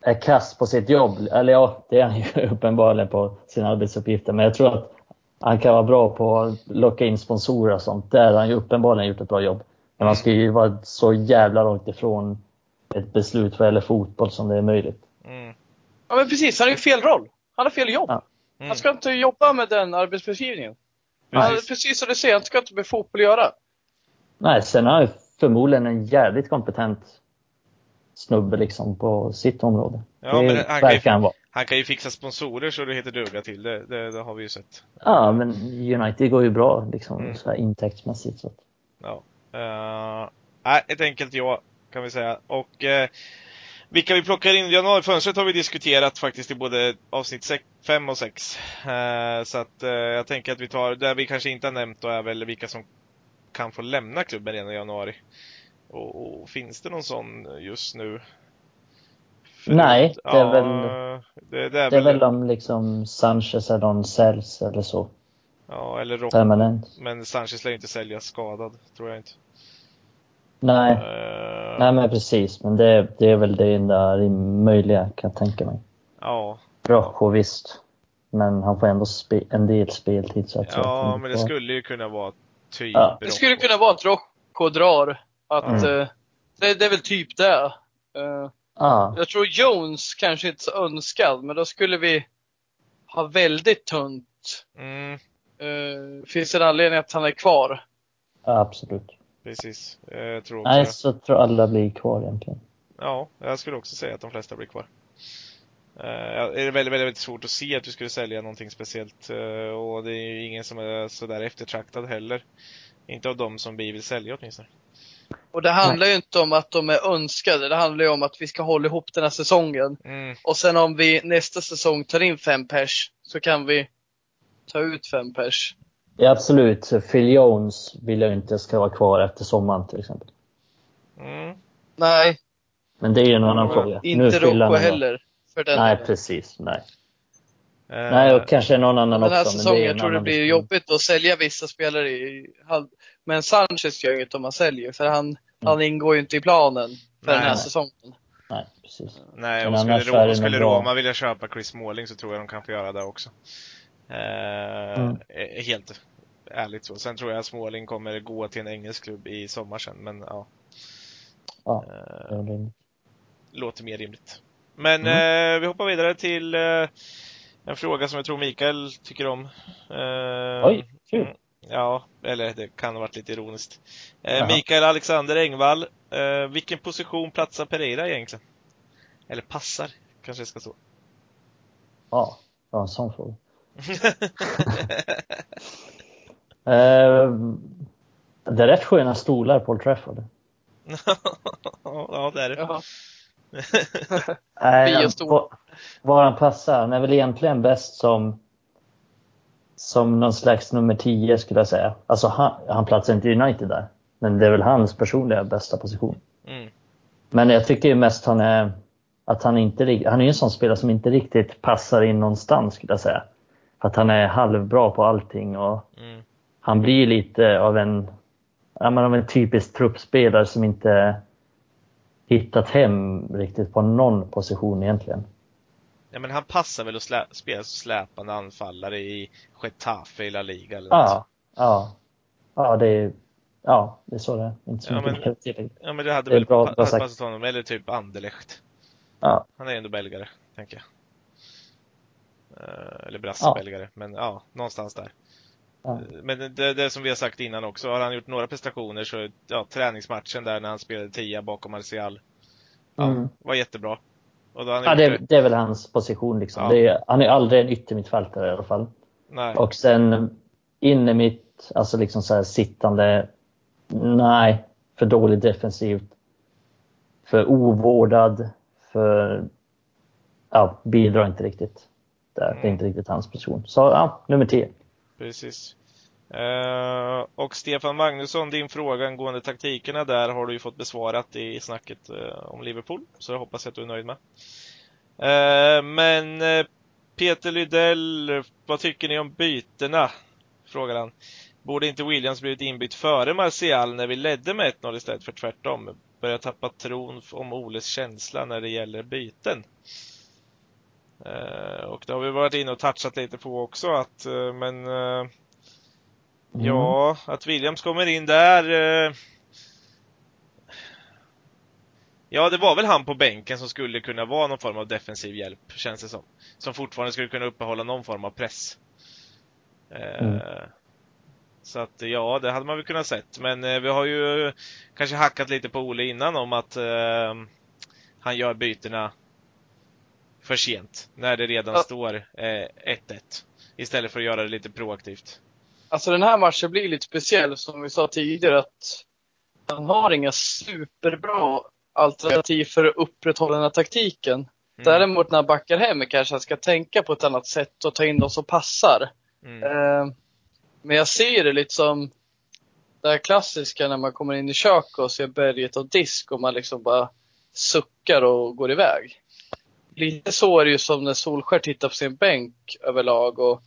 är kass på sitt jobb. Eller ja, det är han ju *laughs* uppenbarligen på sina arbetsuppgifter. Men jag tror att han kan vara bra på att locka in sponsorer och sånt. Där har han ju uppenbarligen gjort ett bra jobb. Men man ska ju vara så jävla långt ifrån ett beslut vad gäller fotboll som det är möjligt. Mm. Ja men precis, han har ju fel roll. Han har fel jobb. Ja. Mm. Han ska inte jobba med den arbetsbeskrivningen. Precis, han, precis som du säger, han ska inte med fotboll att göra. Nej, sen har han förmodligen en jävligt kompetent snubbe liksom på sitt område. Ja, det men han kan, ju, han, vara. han kan ju fixa sponsorer så det heter duga till, det, det, det, har vi ju sett. Ja, men United går ju bra liksom mm. så här intäktsmässigt. Så. Ja. Uh, ett enkelt ja, kan vi säga. Och uh, vilka vi plockar in i januarifönstret har vi diskuterat faktiskt i både avsnitt 5 och 6. Uh, eh, så att jag tänker att vi tar, där vi kanske inte har nämnt då är väl vilka som kan få lämna klubben redan i januari. Och, och finns det någon sån just nu? För Nej, det är ja, väl det, det, är, det är väl om liksom Sanchez eller någon säljs eller så. Ja, eller Rock. Permanent. Men Sanchez lär inte säljas skadad, tror jag inte. Nej, uh... Nej men precis. Men det, det är väl det enda möjliga kan jag tänka mig. Ja. Rojo visst. Men han får ändå en del speltid så att Ja, men det skulle ju kunna vara typ ja. Det skulle kunna vara att Rojo drar. Att, mm. uh, det, det, är väl typ det. Uh, ah. Jag tror Jones kanske inte så önskad, men då skulle vi ha väldigt tunt. Mm. Uh, finns det en anledning att han är kvar? Ja, absolut. Precis. Jag tror också Nej, så tror alla blir kvar egentligen. Ja, jag skulle också säga att de flesta blir kvar. Uh, det är väldigt, väldigt svårt att se att du skulle sälja någonting speciellt uh, och det är ju ingen som är sådär eftertraktad heller. Inte av dem som vi vill sälja åtminstone. Och det handlar Nej. ju inte om att de är önskade, det handlar ju om att vi ska hålla ihop den här säsongen. Mm. Och sen om vi nästa säsong tar in fem pers så kan vi ta ut fem pers. Ja, absolut. Phil Jones vill jag inte ska vara kvar efter sommaren till exempel. Mm. Nej. Men det är ju en annan fråga. Inte Rocco heller. För den nej, precis. Nej. Uh, nej, och kanske någon annan också. Den här säsongen, jag tror det blir diskussion. jobbigt att sälja vissa spelare i halv... Men Sanchez gör inget om man säljer, för han, mm. han ingår ju inte i planen för nej, den här nej. säsongen. Nej, precis. Nej, och skulle, Roma, skulle Roma vilja köpa Chris Smalling så tror jag de kan få göra det också. Eh, mm. Helt ärligt så. Sen tror jag att Småling kommer gå till en engelsk klubb i sommar sen, men ja. Ja, eh, det låter mer rimligt. Men mm. eh, vi hoppar vidare till eh, en fråga som jag tror Mikael tycker om. Eh, Oj, kul! Mm, ja, eller det kan ha varit lite ironiskt. Eh, Mikael Alexander Engvall, eh, vilken position platsar Pereira egentligen? Eller passar, kanske jag ska så. Ja, det var en sån fråga. *laughs* eh, det är rätt sköna stolar på Old Trafford. *laughs* ja, det är det. *laughs* Nej, var han passar? Han är väl egentligen bäst som som någon slags nummer 10 skulle jag säga. Alltså han, han platsar inte i United där. Men det är väl hans personliga bästa position. Mm. Men jag tycker ju mest han är att han inte han är en sån spelare som inte riktigt passar in någonstans skulle jag säga. För att han är halvbra på allting och mm. han blir lite av en, ja, men av en typisk truppspelare som inte hittat hem riktigt på någon position egentligen. Ja men han passar väl att slä, spela släpande anfallare i Getafe i La Liga eller Ja, något. ja. Ja, det är, ja, det är så det är. Inte så ja, mycket men, tillägg. Ja men det hade det väl bra, passat honom, eller typ Anderlecht. Ja. Han är ändå belgare, tänker jag. Eh, eller brassebelgare, ja. men ja, någonstans där. Ja. Men det, det som vi har sagt innan också, har han gjort några prestationer så, ja, träningsmatchen där när han spelade tia bakom Martial. Ja, mm. var jättebra. ja, det, det, är väl hans position liksom. Ja. Är, han är aldrig en yttermittfältare i alla fall. Nej. Och sen inne mitt, alltså liksom så här sittande, nej, för dåligt defensivt. För ovårdad, för, ja, bidrar inte riktigt. Det, mm. det är inte riktigt hans position. Så ja, nummer 10. Precis. Uh, och Stefan Magnusson, din fråga angående taktikerna där har du ju fått besvarat i snacket uh, om Liverpool, så jag hoppas att du är nöjd med. Uh, men Peter Lydell, vad tycker ni om bytena? Frågar han. Borde inte Williams blivit inbytt före Martial när vi ledde med 1-0 istället för tvärtom? Börjar tappa tron om Oles känsla när det gäller byten och det har vi varit inne och touchat lite på också att, men Mm. Ja, att Williams kommer in där. Eh... Ja, det var väl han på bänken som skulle kunna vara någon form av defensiv hjälp, känns det som. Som fortfarande skulle kunna uppehålla någon form av press. Eh... Mm. Så att ja, det hade man väl kunnat sett. Men eh, vi har ju kanske hackat lite på Ole innan om att eh, han gör bytena för sent. När det redan ja. står 1-1. Eh, istället för att göra det lite proaktivt. Alltså den här matchen blir lite speciell som vi sa tidigare att han har inga superbra alternativ för att upprätthålla den här taktiken. Mm. Däremot när han backar hem kanske han ska tänka på ett annat sätt och ta in de som passar. Mm. Eh, men jag ser det lite som det här klassiska när man kommer in i köket och ser berget av disk och man liksom bara suckar och går iväg. Lite så är det ju som när Solskär tittar på sin bänk överlag och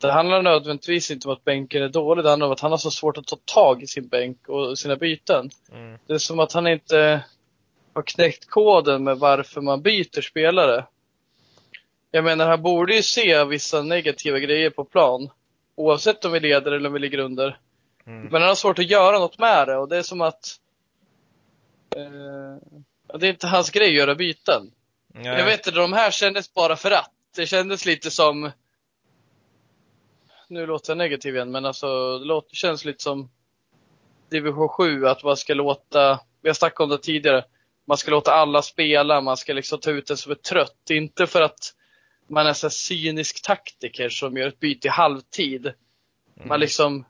det handlar nödvändigtvis inte om att bänken är dålig, det handlar om att han har så svårt att ta tag i sin bänk och sina byten. Mm. Det är som att han inte har knäckt koden med varför man byter spelare. Jag menar, han borde ju se vissa negativa grejer på plan. Oavsett om vi leder eller om vi ligger under. Mm. Men han har svårt att göra något med det och det är som att eh, det är inte hans grej att göra byten. Nej. Jag vet inte, de här kändes bara för att. Det kändes lite som nu låter jag negativ igen, men alltså det känns lite som division 7, att man ska låta, vi har snackat om det tidigare, man ska låta alla spela, man ska liksom ta ut den som är trött. Inte för att man är så cynisk taktiker som gör ett byte i halvtid. Mm. Man liksom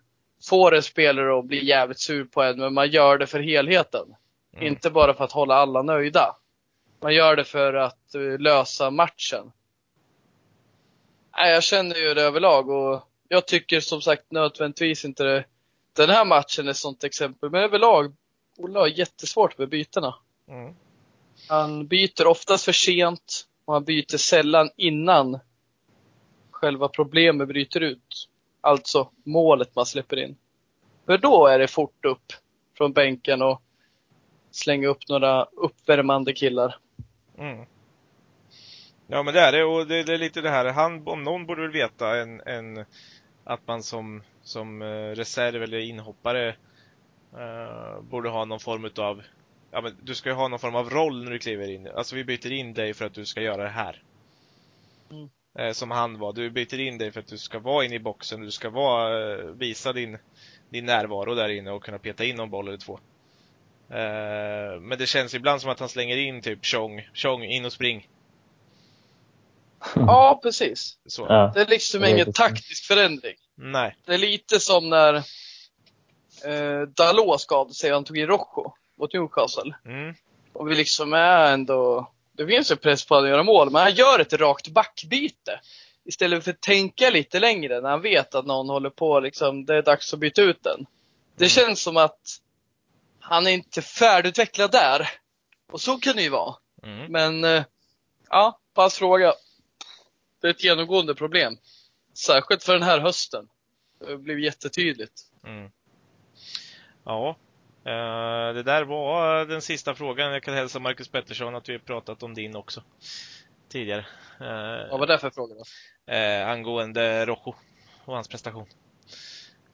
får en spelare att bli jävligt sur på en, men man gör det för helheten. Mm. Inte bara för att hålla alla nöjda. Man gör det för att uh, lösa matchen. Nej, jag känner ju det överlag och jag tycker som sagt nödvändigtvis inte det. Den här matchen är ett sånt exempel, men överlag, Olle har jättesvårt med bytena. Mm. Han byter oftast för sent och han byter sällan innan själva problemet bryter ut. Alltså målet man släpper in. För då är det fort upp från bänken och slänga upp några uppvärmande killar. Mm. Ja men det är det och det, det, är lite det här, han om någon borde väl veta en, en att man som, som eh, reserv eller inhoppare uh, borde ha någon form utav Ja men du ska ju ha någon form av roll när du kliver in. Alltså vi byter in dig för att du ska göra det här. Mm. Uh, som han var. Du byter in dig för att du ska vara inne i boxen. Du ska vara, uh, visa din, din närvaro där inne och kunna peta in någon boll eller två. Men det känns ibland som att han slänger in typ Chong, Chong in och spring. Ja, precis. Ja. Det är liksom ingen taktisk förändring. Nej. Det är lite som när eh, Dalot skadade sig och han tog in Rojo mot Newcastle. Mm. Och vi liksom är ändå, det finns ju press på att göra mål, men han gör ett rakt backbyte. Istället för att tänka lite längre när han vet att någon håller på liksom, det är dags att byta ut den. Det mm. känns som att han är inte färdigutvecklad där. Och så kan det ju vara. Mm. Men, eh, ja, på hans fråga. Det är ett genomgående problem. Särskilt för den här hösten. Det blev jättetydligt. Mm. Ja, uh, det där var den sista frågan. Jag kan hälsa Marcus Pettersson att vi har pratat om din också tidigare. Uh, Vad var det för fråga då? Angående Rojo och hans prestation.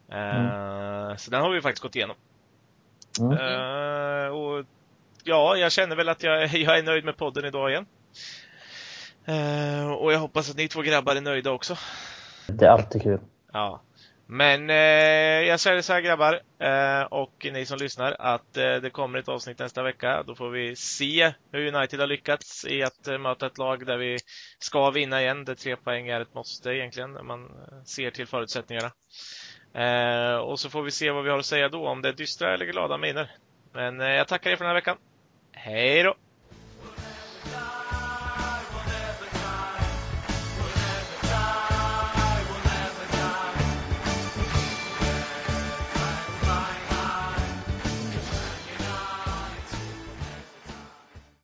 Mm. Så den har vi faktiskt gått igenom. Mm. och ja, jag känner väl att jag, *laughs* jag är nöjd med podden idag igen. Uh, och jag hoppas att ni två grabbar är nöjda också. Det är alltid kul. Ja. Men eh, jag säger så här grabbar, eh, och ni som lyssnar, att eh, det kommer ett avsnitt nästa vecka. Då får vi se hur United har lyckats i att eh, möta ett lag där vi ska vinna igen. Där tre poäng är ett måste egentligen, när man ser till förutsättningarna. Eh, och så får vi se vad vi har att säga då, om det är dystra eller glada miner. Men eh, jag tackar er för den här veckan. Hej då!